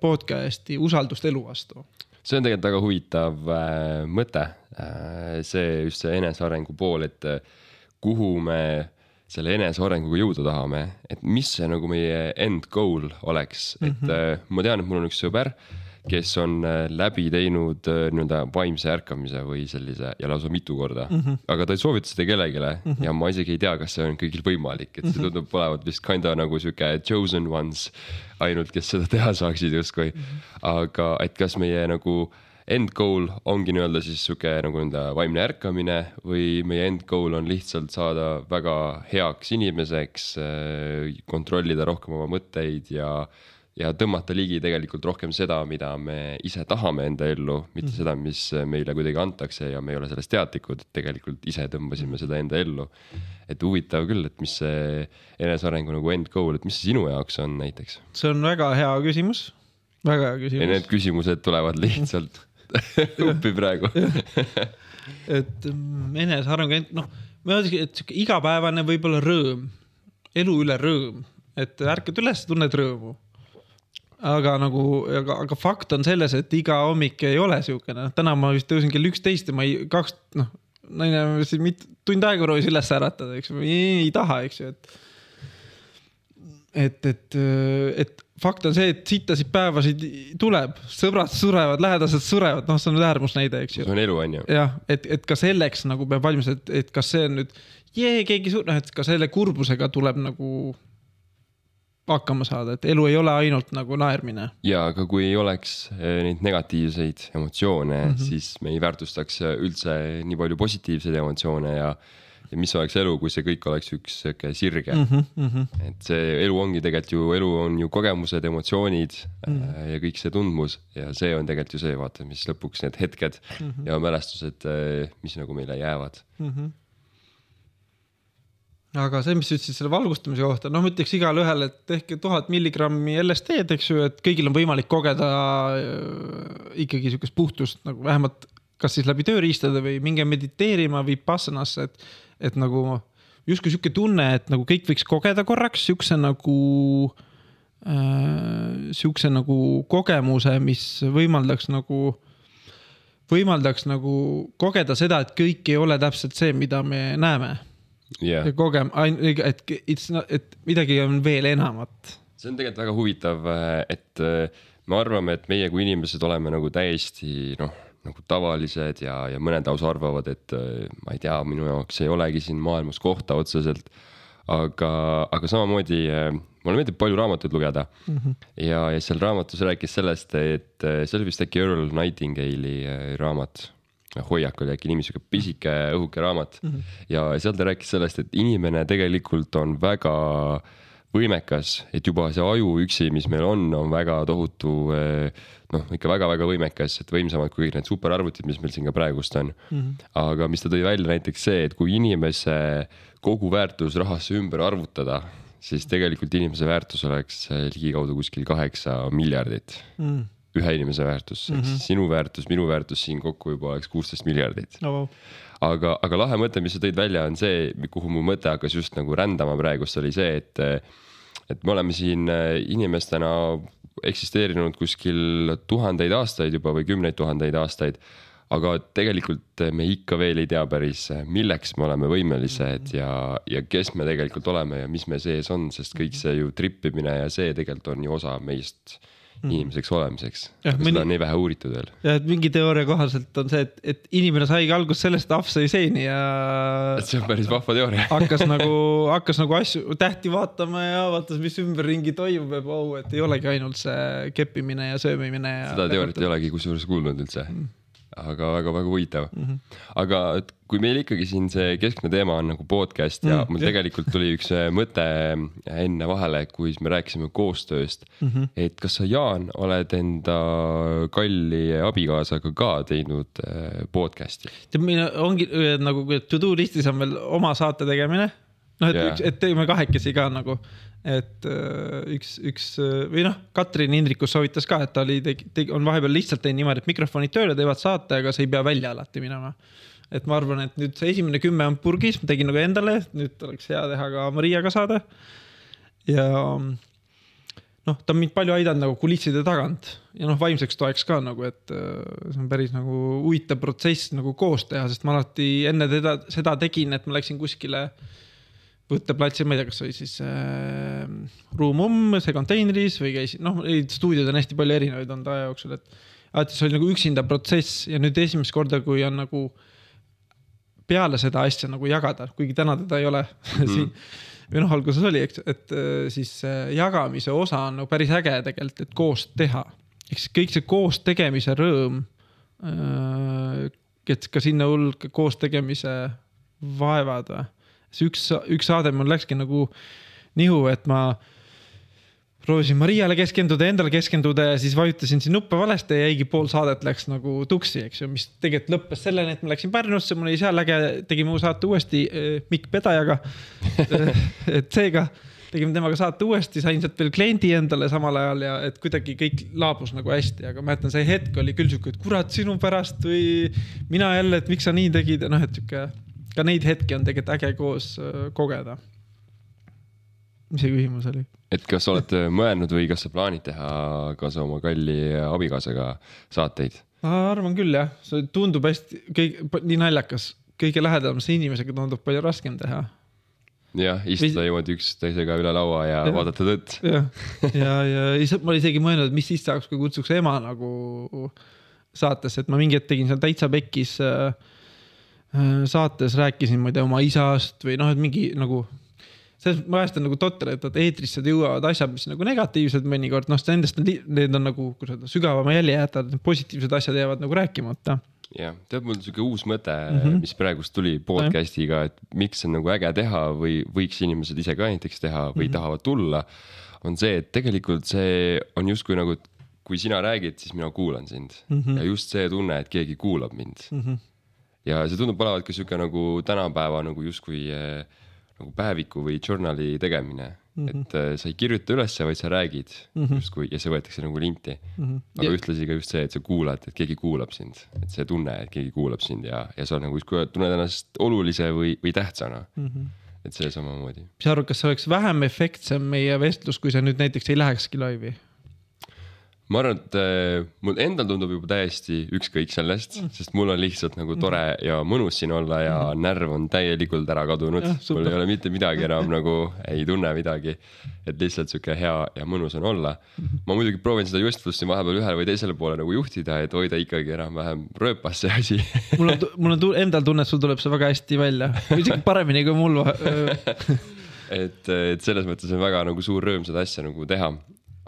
podcast'i usaldust elu vastu. see on tegelikult väga huvitav äh, mõte äh,, see just see enesearengu pool, et äh, kuhu me selle enesearenguga jõuda tahame, et mis see nagu meie end goal oleks, et mm -hmm. äh, ma tean, et mul on üks sõber, kes on äh, läbi teinud äh, nii-öelda vaimse ärkamise või sellise ja lausa mitu korda mm, -hmm. aga ta ei soovita seda kellelegi mm -hmm. ja ma isegi ei tea, kas see on kõigil võimalik, et see tundub olevat vist kinda nagu sihuke chosen ones ainult, kes seda teha saaksid justkui mm. -hmm. aga et kas meie nagu end goal ongi nii-öelda siis sihuke nagu enda vaimne ärkamine või meie end goal on lihtsalt saada väga heaks inimeseks, kontrollida rohkem oma mõtteid ja, ja tõmmata ligi tegelikult rohkem seda, mida me ise tahame enda ellu, mitte mm seda, mis meile kuidagi antakse ja me ei ole sellest teadlikud, et tegelikult ise tõmbasime seda enda ellu. et huvitav küll, et mis see enesearengu nagu end goal, et mis see sinu jaoks on näiteks? see on väga hea küsimus, väga hea ja küsimus need. küsimused tulevad lihtsalt *laughs* uppi praegu. *laughs* et mm, eneseareng, noh, ma ütlekski, et sihuke igapäevane võib-olla rõõm, elu üle rõõm, et ärkad üles, tunned rõõmu. Aga nagu, aga, aga fakt on selles, et iga hommik ei ole siukene, täna ma vist tõusin kell üksteist ja ma ei, kaks, noh, naine siin mit- tund aega proovis üles äratada, eks ju, ei, taha, eks ju, et et, et, et fakt on see, et sittasid päevasid tuleb, sõbrad surevad, lähedased surevad, noh, see on nüüd äärmusnäide, eks ju see. on elu, on ju. jah, et, et ka selleks nagu peab valmis, et, et kas see on nüüd, jee, keegi sur-, noh, et ka selle kurbusega tuleb nagu hakkama saada, et elu ei ole ainult nagu naermine. ja aga kui ei oleks eh, neid negatiivseid emotsioone mm, -hmm. siis me ei väärtustaks üldse nii palju positiivseid emotsioone ja, ja mis oleks elu, kui see kõik oleks üks sihuke sirge mm. -hmm. et see elu ongi tegelikult ju, elu on ju kogemused, emotsioonid mm. -hmm. ja kõik see tundmus ja see on tegelikult ju see, vaata, mis lõpuks need hetked mm. -hmm. ja mälestused, mis nagu meile jäävad. Aga see, mis sa ütlesid selle valgustamise kohta, noh, ma ütleks igale ühele, et tehke tuhat milligrammi LSD-d, eks ju, et kõigil on võimalik kogeda äh, ikkagi sihukest puhtust nagu vähemalt kas siis läbi tööriistade või minge mediteerima või Vipassanasse, et, et nagu justkui sihuke tunne, et nagu kõik võiks kogeda korraks siukse nagu äh,, sihukese nagu kogemuse, mis võimaldaks nagu võimaldaks nagu kogeda seda, et kõik ei ole täpselt see, mida me näeme ja, kogem-, et, et, et midagi on veel enamat. see on tegelikult väga huvitav, et äh, me arvame, et meie kui inimesed oleme nagu täiesti noh, nagu tavalised ja, ja mõned lausa arvavad, et äh, ma ei tea, minu jaoks ei olegi siin maailmas kohta otseselt. aga, aga samamoodi äh, mulle meeldib palju raamatuid lugeda mm. -hmm. ja, ja seal raamatus rääkis sellest, et äh, see oli vist äkki Earl Nightingale'i äh, raamat hoiak oli äkki nimi, sihuke pisike õhuke raamat mm. -hmm. ja seal ta rääkis sellest, et inimene tegelikult on väga võimekas, et juba see aju üksi, mis meil on, on väga tohutu noh, ikka väga-väga võimekas, et võimsamad kui kõik need superarvutid, mis meil siin ka praegust on mm. -hmm. aga mis ta tõi välja näiteks see, et kui inimese kogu väärtus rahasse ümber arvutada, siis tegelikult inimese väärtus oleks ligikaudu kuskil kaheksa miljardit mm.. Ühe inimese väärtus mm, -hmm. ehk siis sinu väärtus, minu väärtus siin kokku juba oleks kuusteist miljardit no,. aga, aga lahe mõte, mis sa tõid välja, on see, kuhu mu mõte hakkas just nagu rändama praegust, oli see, et, et me oleme siin inimestena eksisteerinud kuskil tuhandeid aastaid juba või kümneid tuhandeid aastaid. aga tegelikult me ikka veel ei tea päris, milleks me oleme võimelised ja, ja kes me tegelikult oleme ja mis me sees on, sest kõik see ju trippimine ja see tegelikult on ju osa meist inimeseks olemiseks. Jah, aga mõni- seda on nii vähe uuritud veel. ja et mingi teooria kohaselt on see, et, et inimene saigi algust sellest, et ahv sõi seeni ja et see on päris vahva teooria. *laughs* hakkas nagu, hakkas nagu asju, tähti vaatama ja vaatas, mis ümberringi toimub ja vau, et ei olegi ainult see keppimine ja söömimine ja. seda teooriat ei olegi kusjuures kuulnud üldse. Aga väga-väga huvitav mm. -hmm. aga et kui meil ikkagi siin see keskne teema on nagu podcast ja Mm, mul jah. tegelikult tuli üks äh, mõte enne vahele, kui me rääkisime koostööst mm. -hmm. et kas sa, Jaan, oled enda kalli abikaasaga ka teinud äh, podcast'i? tead, meil ongi äh, nagu to do listis on veel oma saate tegemine. noh, et üks, et teeme kahekesi ka nagu, et äh, üks, üks äh, või noh, Katrin Hindrikus soovitas ka, et ta oli, on vahepeal lihtsalt teinud niimoodi, et mikrofonid tööle teevad saate, aga sa ei pea välja alati minema. et ma arvan, et nüüd see esimene kümme on purgis, ma tegin nagu endale, nüüd oleks hea teha ka Mariaga saade. ja noh, ta on mind palju aidanud nagu kulisside tagant ja noh, vaimseks toeks ka nagu, et äh, see on päris nagu huvitav protsess nagu koos teha, sest ma alati enne teda, seda tegin, et ma läksin kuskile võtteplatsil, ma ei tea, kas oli siis äh, Room Umm, see konteineris või käisin, noh, neid stuudioid on hästi palju erinevaid olnud aja jooksul, et alati see oli nagu üksinda protsess ja nüüd esimest korda, kui on nagu peale seda asja nagu jagada, kuigi täna teda ei ole mm. *laughs* siin või noh, alguses oli, eks, et äh, siis äh, jagamise osa on nagu päris äge tegelikult, et koos teha. ehk siis kõik see koos tegemise rõõm. et ka sinna hulka koos tegemise vaevad või. See üks, üks saade mul läkski nagu nihu, et ma proovisin Mariale keskenduda, endale keskenduda ja siis vajutasin siin nuppe valesti ja jäigi pool saadet läks nagu tuksi, eks ju, mis tegelikult lõppes selleni, et ma läksin Pärnusse, mul oli seal äge, tegime uue saate uuesti äh, Mikk Pedajaga. *laughs* et seega tegime temaga saate uuesti, sain sealt veel kliendi endale samal ajal ja et kuidagi kõik laabus nagu hästi, aga mäletan, see hetk oli küll sihuke, et kurat sinu pärast või mina jälle, et miks sa nii tegid ja noh, et sihuke ka neid hetki on tegelikult äge koos äh, kogeda. mis see küsimus oli? et kas olete mõelnud või kas sa plaanid teha kaasa oma kalli abikaasaga saateid? ma arvan küll jah, see tundub hästi, kõik nii naljakas, kõige lähedamise inimesega tundub palju raskem teha. jah, istuda niimoodi üksteisega üle laua ja Jah. vaadata tõtt. jah, ja, ja ise- ma isegi mõelnud, et mis siis saaks, kui kutsuks ema nagu saatesse, et ma mingi hetk tegin seal täitsa pekkis äh, saates, rääkisin, ma ei tea, oma isast või noh, et mingi nagu selles vahest on nagu totter, et eetrisse jõuavad asjad, mis nagu negatiivsed mõnikord, noh, nendest on, need on nagu, kuidas öelda, sügavama jälje jätavad, need positiivsed asjad jäävad nagu rääkimata. jah, tead, mul on sihuke uus mõte mm. -hmm. mis praegust tuli podcast'iga, et miks on nagu äge teha või võiks inimesed ise ka näiteks teha või mm -hmm. tahavad tulla. on see, et tegelikult see on justkui nagu, kui sina räägid, siis mina kuulan sind mm. -hmm. ja just see tunne, et keegi kuulab mind mm. -hmm. Ja see tundub olevat ka sihuke nagu tänapäeva nagu justkui äh, nagu päeviku või journal'i tegemine mm. -hmm. et äh, sa ei kirjuta ülesse, vaid sa räägid mm -hmm. justkui ja see võetakse nagu linti mm. -hmm. aga Ja- ühtlasi ka just see, et sa kuulad, et keegi kuulab sind, et see tunne, et keegi kuulab sind ja, ja sa nagu justkui tunned ennast olulise või, või tähtsana mm. -hmm. et see samamoodi. mis sa arvad, kas see oleks vähem efektsem meie vestlus, kui see nüüd näiteks ei lähekski laivi? Ma arvan, et äh, mul endal tundub juba täiesti ükskõik sellest mm., sest mul on lihtsalt nagu tore ja mõnus siin olla ja mm. närv on täielikult ära kadunud mul ei ole mitte midagi enam nagu, ei tunne midagi. et lihtsalt sihuke hea ja mõnus on olla. ma muidugi proovin seda justlust siin vahepeal ühele või teisele poole nagu juhtida, et hoida ikkagi enam-vähem rööpas see asi mul on, mul on endal tunne, et sul tuleb see väga hästi välja, isegi paremini kui mul. *laughs* et, et selles mõttes on väga nagu suur rõõm seda asja nagu teha.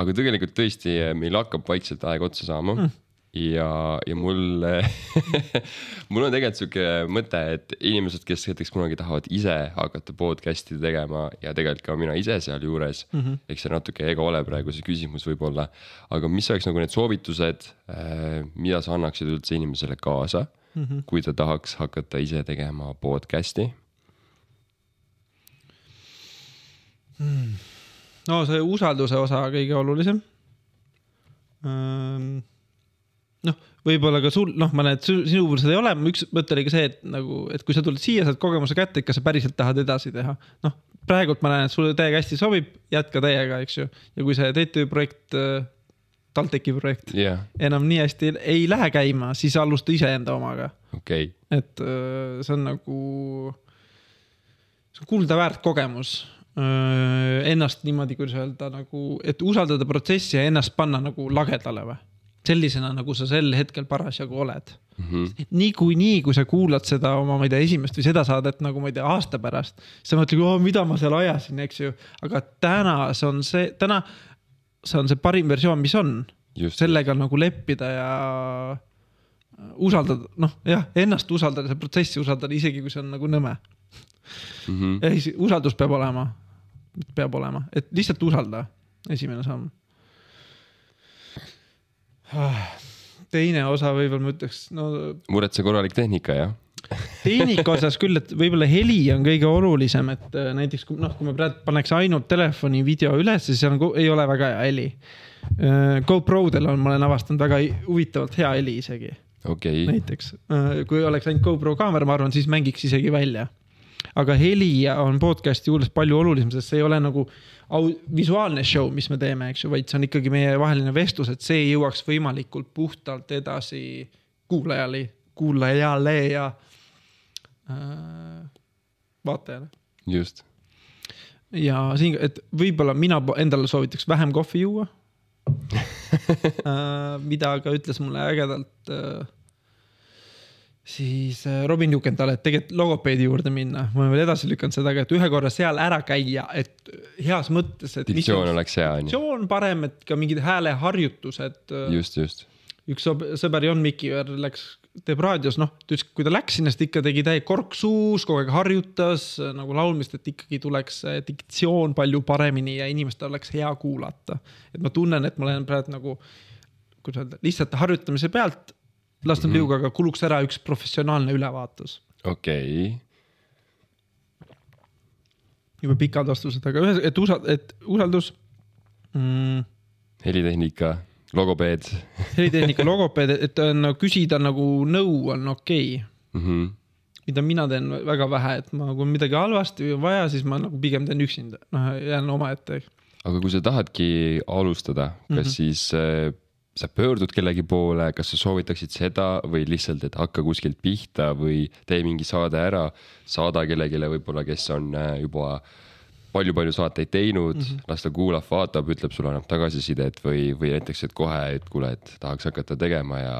Aga tegelikult tõesti, meil hakkab vaikselt aeg otsa saama mm. ja, ja mul, *laughs* mul on tegelikult sihuke mõte, et inimesed, kes näiteks kunagi tahavad ise hakata podcast'i tegema ja tegelikult ka mina ise sealjuures mm, -hmm. eks see natuke ego ole praegu see küsimus võib-olla, aga mis oleks nagu need soovitused, mida sa annaksid üldse inimesele kaasa mm, -hmm. kui ta tahaks hakata ise tegema podcast'i no see usalduse osa kõige olulisem. noh, võib-olla ka sul, noh, ma näen, et sinu puhul seda ei ole, üks mõte oli ka see, et nagu, et kui sa tuled siia, saad kogemuse kätte, et kas sa päriselt tahad edasi teha. noh, praegult ma näen, et sulle täiega hästi sobib, jätka täiega, eks ju. ja kui see TTÜ projekt, TalTechi projekt yeah., enam nii hästi ei lähe käima, siis alusta iseenda omaga okei okay., et öö, see on nagu, see on kuldaväärt kogemus. Ennast niimoodi, kuidas öelda nagu, et usaldada protsessi ja ennast panna nagu lagedale või. sellisena, nagu sa sel hetkel parasjagu oled mm. -hmm. niikuinii, kui sa kuulad seda oma, ma ei tea, esimest või seda saadet nagu ma ei tea, aasta pärast, sa mõtled, mida ma seal ajasin, eks ju. aga täna see on see, täna see on see parim versioon, mis on. Just. sellega nagu leppida ja usaldada, noh jah, ennast usaldada, seda protsessi usaldada, isegi kui see on nagu nõme. mm -hmm. ehk siis usaldus peab olema, peab olema, et lihtsalt usalda, esimene samm. teine osa võib-olla ma ütleks, no muretse korralik tehnika, jah tehnika osas küll, et võib-olla heli on kõige olulisem, et äh, näiteks kui noh, kui me praegu paneks ainult telefoni video üles, siis seal on, ei ole väga hea heli. Äh, GoPro-del on, ma olen avastanud väga huvitavalt hea heli isegi. okay., näiteks kui oleks ainult GoPro kaamera, ma arvan, siis mängiks isegi välja. Aga heli on podcast'i juures palju olulisem, sest see ei ole nagu au-, visuaalne show, mis me teeme, eks ju, vaid see on ikkagi meievaheline vestlus, et see jõuaks võimalikult puhtalt edasi kuulajale, kuulajale ja äh, vaatajale. just. ja siin, et võib-olla mina endale soovitaks vähem kohvi juua *laughs* äh, mida ka ütles mulle ägedalt äh, siis äh, Robin Jukenthal, et tegelikult logopeedi juurde minna, ma olen veel edasi lükanud seda, aga et ühe korra seal ära käia, et heas mõttes, et. diktsioon oleks hea, on ju. diktsioon parem, et ka mingid hääleharjutused. Äh, just, just. üks sõber Jon Mikiver läks, teeb raadios, noh, ta ütles, kui ta läks sinna, siis ta ikka tegi täie kork suus, kogu aeg harjutas äh, nagu laulmist, et ikkagi tuleks diktsioon palju paremini ja inimestel oleks hea kuulata. et ma tunnen, et ma olen praegu nagu, kuidas öelda, lihtsalt harjutamise pealt lasta mm -hmm. liuga, aga kuluks ära üks professionaalne ülevaatus. okei okay. jube pikad vastused, aga ühes, et usa-, et usaldus mm.. helitehnika, logopeed helitehnika, *laughs* logopeed, et no küsida nagu nõu on okei okay. mm. -hmm. mida mina teen väga vähe, et ma, kui on midagi halvasti või on vaja, siis ma nagu pigem teen üksinda, noh jään omaette. aga kui sa tahadki alustada, kas mm -hmm. siis äh, sa pöördud kellegi poole, kas sa soovitaksid seda või lihtsalt, et hakka kuskilt pihta või tee mingi saade ära, saada kellelegi võib-olla, kes on äh, juba palju-palju saateid teinud mm, -hmm. las ta kuulab, vaatab, ütleb sulle, annab tagasisidet või, või näiteks, et kohe, et kuule, et tahaks hakata tegema ja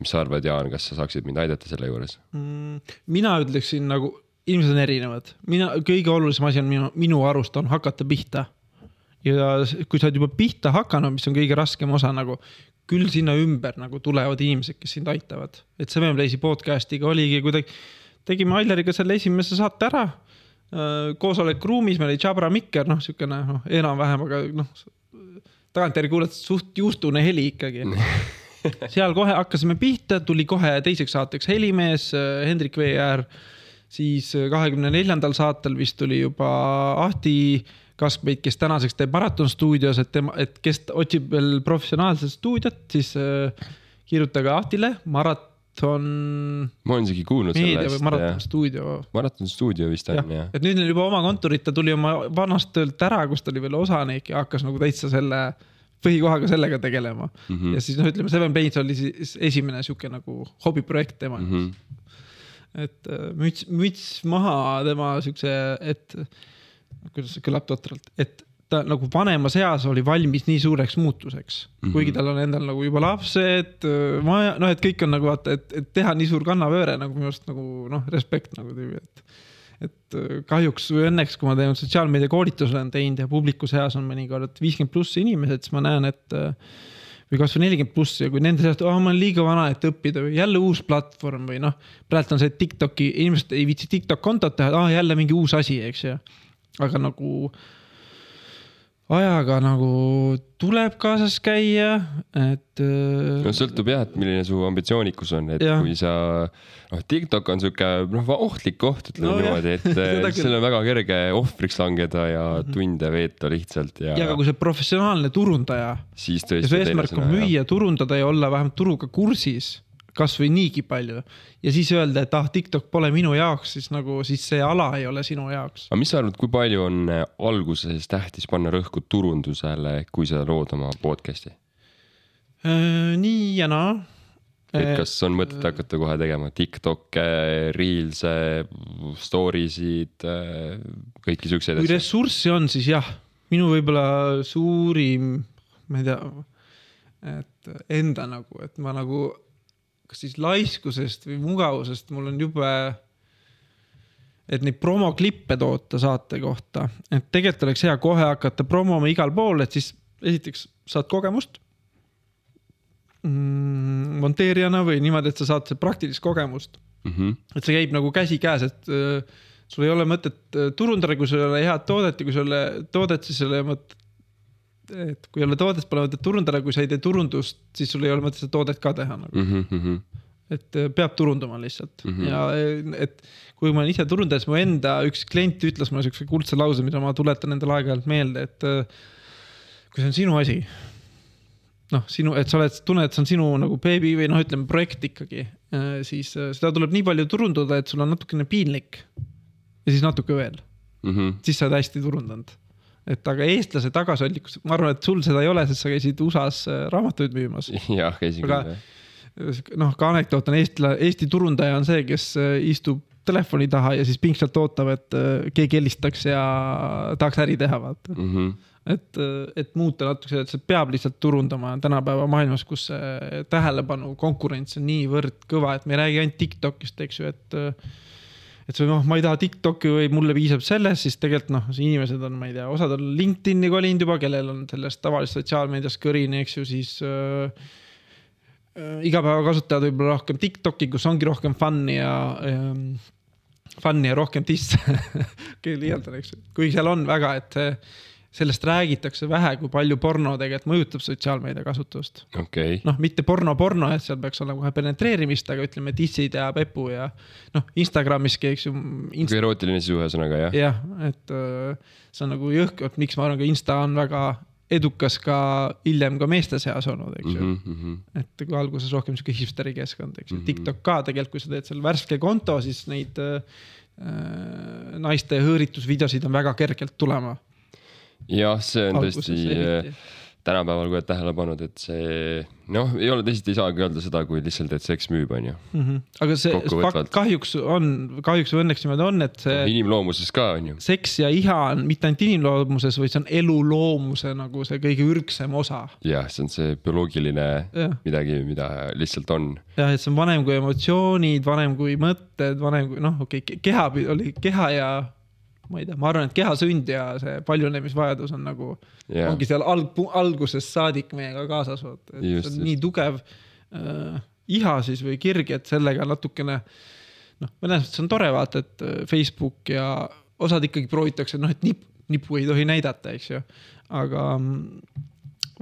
mis sa arvad, Jaan, kas sa saaksid mind aidata selle juures mm,? mina ütleksin nagu, inimesed on erinevad, mina, kõige olulisem asi on minu, minu arust on hakata pihta ja kui sa oled juba pihta hakanud, mis on kõige raskem osa nagu, küll sinna ümber nagu tulevad inimesed, kes sind aitavad. et Seven Playsi podcast'iga oligi kuidagi, tegime Aileriga selle esimese saate ära. Äh, koosolekuruumis meil oli Jabra Mikker, noh, siukene noh, enam-vähem, aga noh, tagantjärgi kuulad suht juustune heli ikkagi *laughs* seal kohe hakkasime pihta, tuli kohe teiseks saateks helimees äh, Hendrik Veeäär. siis äh, kahekümne neljandal saatel vist tuli juba Ahti Kaskpeit, kes tänaseks teeb Maraton stuudios, et tema, et kes otsib veel professionaalset stuudiot, siis äh, kirjutage Ahtile, Maraton. ma olen isegi kuulnud sellest. Maraton jah. stuudio. Maraton stuudio vist on jah ja.. et nüüd on juba oma kontorit, ta tuli oma vanast töölt ära, kus ta oli veel osanik ja hakkas nagu täitsa selle põhikohaga sellega tegelema mm. -hmm. ja siis noh, ütleme Seven Plains oli siis esimene sihuke nagu hobiprojekt tema jaoks mm. -hmm. et äh, müts, müts maha tema siukse, et kuidas see kõlab totralt, et ta nagu vanemas eas oli valmis nii suureks muutuseks mm, -hmm. kuigi tal on endal nagu juba lapsed, maja, noh, et kõik on nagu vaata, et, et teha nii suur kannapööre nagu minu arust nagu noh, respekt nagu tüübi, et. et kahjuks või õnneks, kui ma teen sotsiaalmeedia koolituse olen teinud ja publiku seas on mõnikord viiskümmend pluss inimesed, siis ma näen, et või kasvõi nelikümmend pluss ja kui nende seast, oh ma olen liiga vana, et õppida või jälle uus platvorm või noh. praegu on see Tiktoki, inimesed ei viitsi Tiktok kontot teha, ah jälle mingi uus asi, eks ju aga nagu ajaga nagu tuleb kaasas käia, et. no sõltub jah, et milline su ambitsioonikus on, et ja. kui sa, noh, TikTok on sihuke noh, ohtlik koht, ütleme no, niimoodi, et *laughs* seal on väga kerge ohvriks langeda ja mhm. tunde veeta lihtsalt ja. ja aga kui sa oled professionaalne turundaja. siis tõesti. ja su eesmärk on müüa, turundada ja olla vähemalt turuga kursis kasvõi niigi palju ja siis öelda, et ah, TikTok pole minu jaoks, siis nagu, siis see ala ei ole sinu jaoks. aga mis sa arvad, kui palju on äh, alguses tähtis panna rõhku turundusele, kui sa lood oma podcast'i äh,? nii ja naa. et äh, kas on mõtet hakata kohe tegema Tiktok'e, Reels'e, story sid, äh, kõiki siukseid asju? kui ressurssi on, siis jah, minu võib-olla suurim, ma ei tea, et enda nagu, et ma nagu kas siis laiskusest või mugavusest mul on jube, et neid promoklippe toota saate kohta, et tegelikult oleks hea kohe hakata promoma igal pool, et siis esiteks saad kogemust mm, monteerijana või niimoodi, et sa saad praktilist kogemust mm. -hmm. et see käib nagu käsikäes, et äh, sul ei ole mõtet äh, turundada, kui sul ei ole head toodet ja kui sul ei ole toodet, siis ei ole mõtet et kui ei ole toodet, pole mõtet turundada, kui sa ei tee turundust, siis sul ei ole mõtet seda toodet ka teha nagu mm. -hmm. et äh, peab turundama lihtsalt mm. -hmm. ja äh, et kui ma olen ise turundaja, siis mu enda üks klient ütles mulle siukse kuldse lause, mida ma tuletan endale aeg-ajalt meelde, et äh, kui see on sinu asi. noh, sinu, et sa oled, tunned, et see on sinu nagu beebi või noh, ütleme projekt ikkagi, siis seda tuleb nii palju turundada, et sul on natukene piinlik. ja siis natuke veel mm. -hmm. siis sa oled hästi turundanud. Et aga eestlase tagasihoidlikkus, ma arvan, et sul seda ei ole, sest sa käisid USA-s äh, raamatuid müümas. jah, käisin küll jah. noh, ka anekdoot on eestla-, Eesti turundaja on see, kes äh, istub telefoni taha ja siis pingsalt ootab, et äh, keegi helistaks ja tahaks äri teha, vaata. Mm -hmm. et, et muuta natuke, et see peab lihtsalt turundama tänapäeva maailmas, kus see tähelepanu konkurents on niivõrd kõva, et me ei räägi ainult Tiktokist, eks ju, et et see noh, ma ei taha Tiktoki või mulle piisab sellest, siis tegelikult noh, inimesed on, ma ei tea, osad on LinkedIn'i kolinud juba, kellel on sellest tavalisest sotsiaalmeediast kõrini, eks ju, siis äh, äh, igapäevakasutajad võib-olla rohkem Tiktoki, kus ongi rohkem fun'i ja ähm, fun'i ja rohkem disse okei, liialdan, eks ju, kui seal on väga, et sellest räägitakse vähe, kui palju porno tegelikult mõjutab sotsiaalmeedia kasutust. okei okay., noh, mitte porno, porno, et seal peaks olema kohe penetreerimist, aga ütleme dissid ja pepu ja noh, Instagramiski, eks ju Inst. erootiline sisu ühesõnaga jah? jah, et äh, see on nagu jõhk, et miks ma arvan, ka Insta on väga edukas ka hiljem ka meeste seas olnud, eks ju. Mm -hmm. et kui alguses rohkem sihuke hipsteri keskkond, eks ju mm -hmm., TikTok ka tegelikult, kui sa teed seal värske konto, siis neid äh, äh, naiste hõõritusvideosid on väga kergelt tulema. jah, see on alguses tõesti eriti. tänapäeval, kui oled tähele pannud, et see noh, ei ole teisiti ei saagi öelda seda, kui lihtsalt, et seks müüb, on ju. mm. -hmm. aga see fakt kahjuks on, kahjuks või õnneks niimoodi on, et see inimloomuses ka on ju. seks ja iha on mitte ainult inimloomuses, vaid see on eluloomuse nagu see kõige ürgsem osa. jah, see on see bioloogiline jah, midagi, mida lihtsalt on. jah, et see on vanem kui emotsioonid, vanem kui mõtted, vanem kui noh, okei okay,, keha oli keha ja ma ei tea, ma arvan, et kehasünd ja see paljunemisvajadus on nagu jah, ongi seal alg-, algusest saadik meiega kaasas, vaata, et Just, see on just. nii tugev äh, iha siis või kirg, et sellega natukene noh, mõnes mõttes on tore vaata, et äh, Facebook ja osad ikkagi proovitakse, noh, et nip, nipu ei tohi näidata, eks ju. aga mm,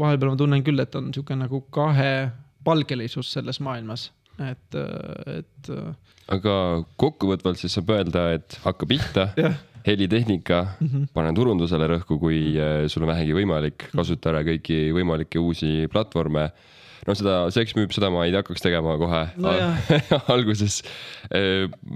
vahepeal ma tunnen küll, et on niisugune nagu kahepalgelisus selles maailmas, et, et äh, aga kokkuvõtvalt siis saab öelda, et hakka pihta, helitehnika mm, Mhm. -hmm. pane turundusele rõhku, kui äh, sul on vähegi võimalik, kasuta ära kõiki võimalikke uusi platvorme. no seda Seks müüb, seda ma ei hakkaks tegema kohe Nojah. *laughs* alguses.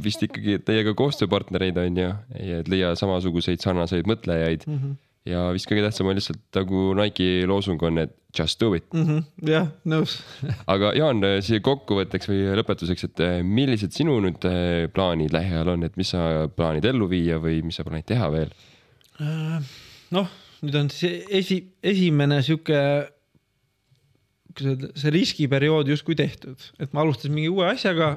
vist ikkagi teiega koostööpartnereid on ju, et leia samasuguseid sarnaseid mõtlejaid Mhm. Ja vist kõige tähtsam on lihtsalt nagu Nike'i loosung on, et just do it. Mhm. jah, nõus. *laughs* aga Jaan, siia kokkuvõtteks või lõpetuseks, et eh, millised sinu nüüd eh, plaanid lähiajal on, et mis sa plaanid ellu viia või mis sa plaanid teha veel? noh, nüüd on siis esi, esimene sihuke, kuidas öelda, see riskiperiood justkui tehtud, et ma alustasin mingi uue asjaga.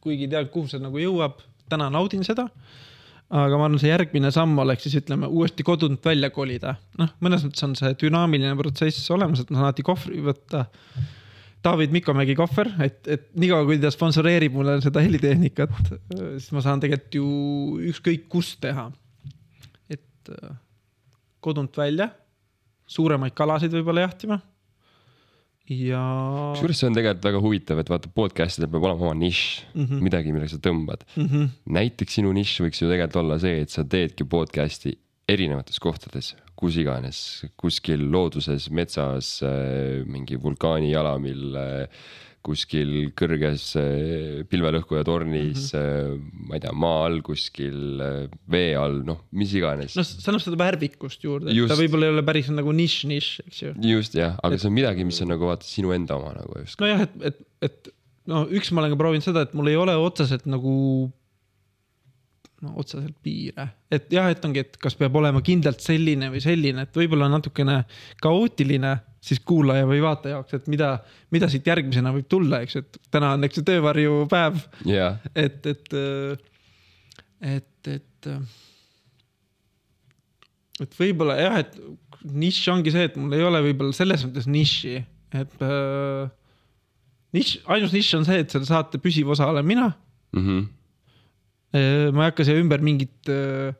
kuigi ei tea, kuhu see nagu jõuab, täna naudin seda. Aga ma arvan, see järgmine samm oleks siis ütleme uuesti kodunt välja kolida, noh, mõnes mõttes on see dünaamiline protsess olemas, et ma saan alati kohvri võtta. David Mikomägi kohver, et, et niikaua kui ta sponsoreerib mulle seda helitehnikat, siis ma saan tegelikult ju ükskõik kust teha et äh, kodunt välja, suuremaid kalasid võib-olla jahtima. Ja kusjuures see on tegelikult väga huvitav, et vaata podcast idel peab olema oma nišš mm. -hmm. midagi, millega sa tõmbad. mm -hmm. näiteks sinu nišš võiks ju tegelikult olla see, et sa teedki podcast'i erinevates kohtades, kus iganes, kuskil looduses, metsas, mingi vulkaani jalamil, kuskil kõrges eh, pilvelõhkuja tornis mm, -hmm. ma ei tea, maa all kuskil, vee all, noh, mis iganes noh, see annab seda värvikust juurde, ta võib-olla ei ole päris nagu nišš-nišš, eks ju. just jah, aga see on midagi, mis on nagu vaata sinu enda oma nagu just. nojah, et, et, et no üks ma olen ka proovinud seda, et mul ei ole otseselt nagu no otseselt piire, et jah, et ongi, et kas peab olema kindlalt selline või selline, et võib-olla natukene kaootiline siis kuulaja või vaataja jaoks, et mida, mida siit järgmisena võib tulla, eks ju, et täna on, eks ju, töövarjupäev, jah, et, et, et, et. et võib-olla jah, et nišš ongi see, et mul ei ole võib-olla selles mõttes nišši, et äh, nišš, ainus nišš on see, et selle saate püsiv osa olen mina. Mhm, ma ei hakka siia ümber mingit äh,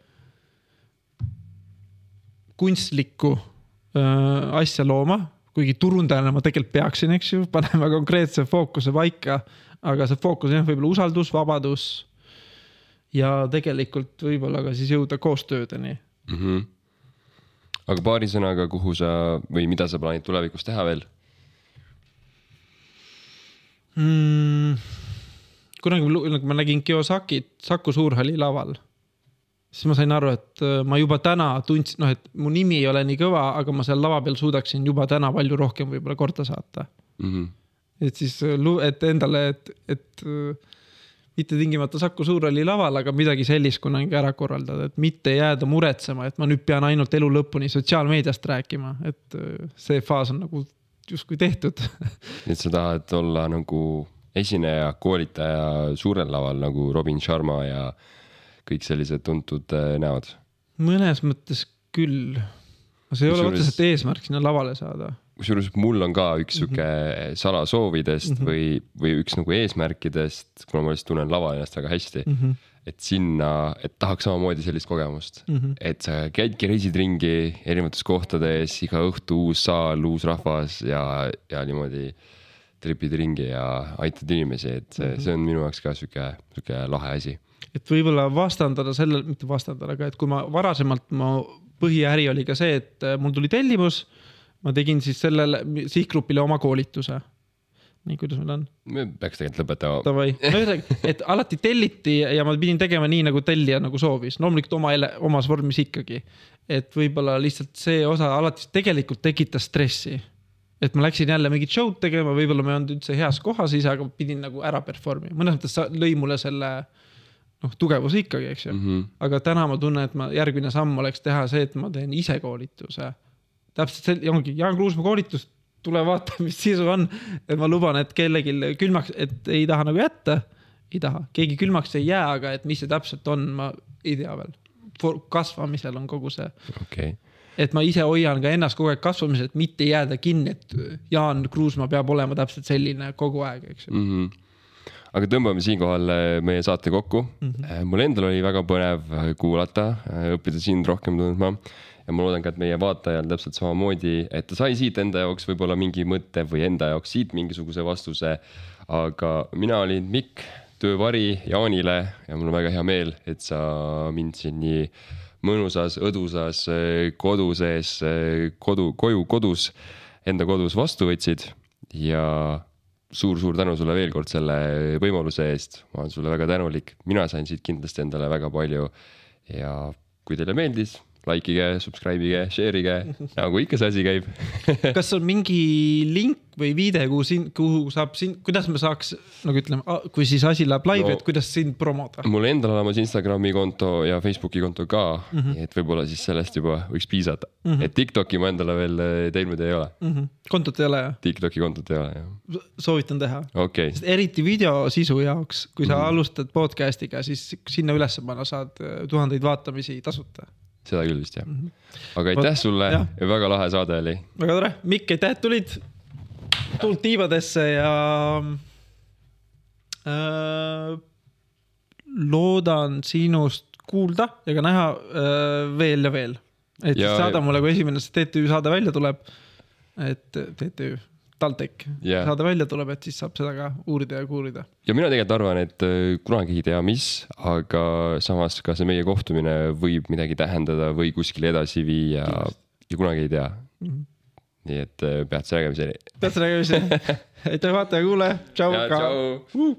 kunstlikku äh, asja looma, kuigi turundajana ma tegelikult peaksin, eks ju, *laughs* panema konkreetse fookuse paika. aga see fookus on jah, võib-olla usaldus, vabadus ja tegelikult võib-olla ka siis jõuda koostöödeni. mm. -hmm. aga paari sõnaga, kuhu sa või mida sa plaanid tulevikus teha veel? mm,. Kunagi nagu ma nägin Kiyosakit Saku Suurhalli laval, siis ma sain aru, et äh, ma juba täna tundsin, noh, et mu nimi ei ole nii kõva, aga ma seal lava peal suudaksin juba täna palju rohkem võib-olla korda saata. Mm -hmm. et siis, et endale, et, et äh, mitte tingimata Saku Suurhalli laval, aga midagi sellist kunagi ära korraldada, et mitte jääda muretsema, et ma nüüd pean ainult elu lõpuni sotsiaalmeediast rääkima, et äh, see faas on nagu justkui tehtud *laughs* et sa tahad olla nagu esineja, koolitaja suurel laval nagu Robin Sharma ja kõik sellised tuntud äh, näod. mõnes mõttes küll. see ei ole Kusjuures- otseselt eesmärk sinna lavale saada. kusjuures mul on ka üks sihuke salasoovidest mm -hmm. või, või üks nagu eesmärkidest, kuna ma lihtsalt tunnen lava ennast väga hästi mm, -hmm. et sinna, et tahaks samamoodi sellist kogemust mm, -hmm. et sa käidki, reisid ringi erinevates kohtades, iga õhtu uus saal, uus rahvas ja, ja niimoodi tripid ringi ja aitad inimesi, et see -hmm. see on minu jaoks ka sihuke, sihuke lahe asi. et võib-olla vastandada sellele, mitte vastandada, aga et kui ma varasemalt, mu põhiäri oli ka see, et äh, mul tuli tellimus. ma tegin siis sellele sihtgrupile oma koolituse. nii, kuidas meil on? me peaks tegelikult lõpetama. Davai, no ühesõnaga, et alati telliti ja ma pidin tegema nii, nagu tellija nagu soovis, loomulikult oma, omas vormis ikkagi. et võib-olla lihtsalt see osa alati tegelikult tekitas stressi. Et ma läksin jälle mingit show'd tegema, võib-olla ma ei olnud üldse heas kohas ise, aga pidin nagu ära perform ima, mõnes mõttes lõi mulle selle noh, tugevuse ikkagi, eks ju mm. -hmm. aga täna ma tunnen, et ma järgmine samm oleks teha see, et ma teen ise koolituse. täpselt see ongi Jaan Kruusmaa koolitus, tule vaata, mis sisu on. et ma luban, et kellelgi külmaks, et ei taha nagu jätta, ei taha, keegi külmaks ei jää, aga et mis see täpselt on, ma ei tea veel. kasvamisel on kogu see, okay., et ma ise hoian ka ennast kogu aeg kasvamisel, et mitte jääda kinni, et Jaan Kruusmaa peab olema täpselt selline kogu aeg, eks ju. mm. -hmm. aga tõmbame siinkohal äh, meie saate kokku mm. -hmm. mul endal oli väga põnev äh, kuulata, õppida sind rohkem tundma ja ma loodan ka, et meie vaatajal täpselt samamoodi, et ta sai siit enda jaoks võib-olla mingi mõtte või enda jaoks siit mingisuguse vastuse. aga mina olin Mikk, töövari Jaanile ja mul on väga hea meel, et sa mind siin nii mõnusas, õdusas äh, kodu sees, kodu, koju, kodus, enda kodus vastu võtsid. Ja suur-suur tänu sulle veel kord selle võimaluse eest, ma olen sulle väga tänulik, mina sain siit kindlasti endale väga palju. Ja kui teile meeldis, like ige, subscribe ige, share ige, nagu ikka see asi käib. *laughs* kas on mingi link või viide, kuhu sind, kuhu saab sind, kuidas me saaks nagu ütleme, kui siis asi läheb laivi No- et kuidas sind promoda? mul endal olemas Instagrami konto ja Facebooki konto ka mm, -hmm. et võib-olla siis sellest juba võiks piisata mm. -hmm. et Tiktoki ma endale veel eh, teinud ei ole, Mm -hmm. kontot ei ole jah? Tiktoki kontot ei ole jah, soovitan teha. okei okay., eriti videosisu jaoks, kui sa mm. alustad podcast'iga, siis sinna üles panna saad äh, tuhandeid vaatamisi tasuta. Seda küll vist jah. aga aitäh sulle jah., väga lahe saade oli väga tore, Mikk, aitäh, et tulid. tuld tiivadesse ja äh,. loodan sinust kuulda ja ka näha äh, veel ja veel. et Ja- ja, saada mulle, kui esimene see TTÜ saade välja tuleb. et TTÜ, TalTech Jah. saade välja tuleb, et siis saab seda ka uurida ja kuulida. ja mina tegelikult arvan, et äh, kunagi ei tea, mis, aga samas ka see meie kohtumine võib midagi tähendada või kuskile edasi viia ja kunagi ei tea. nii et äh, peatse nägemiseni. peatse nägemiseni. *laughs* aitäh, vaataja-kuulaja, tšau tšau.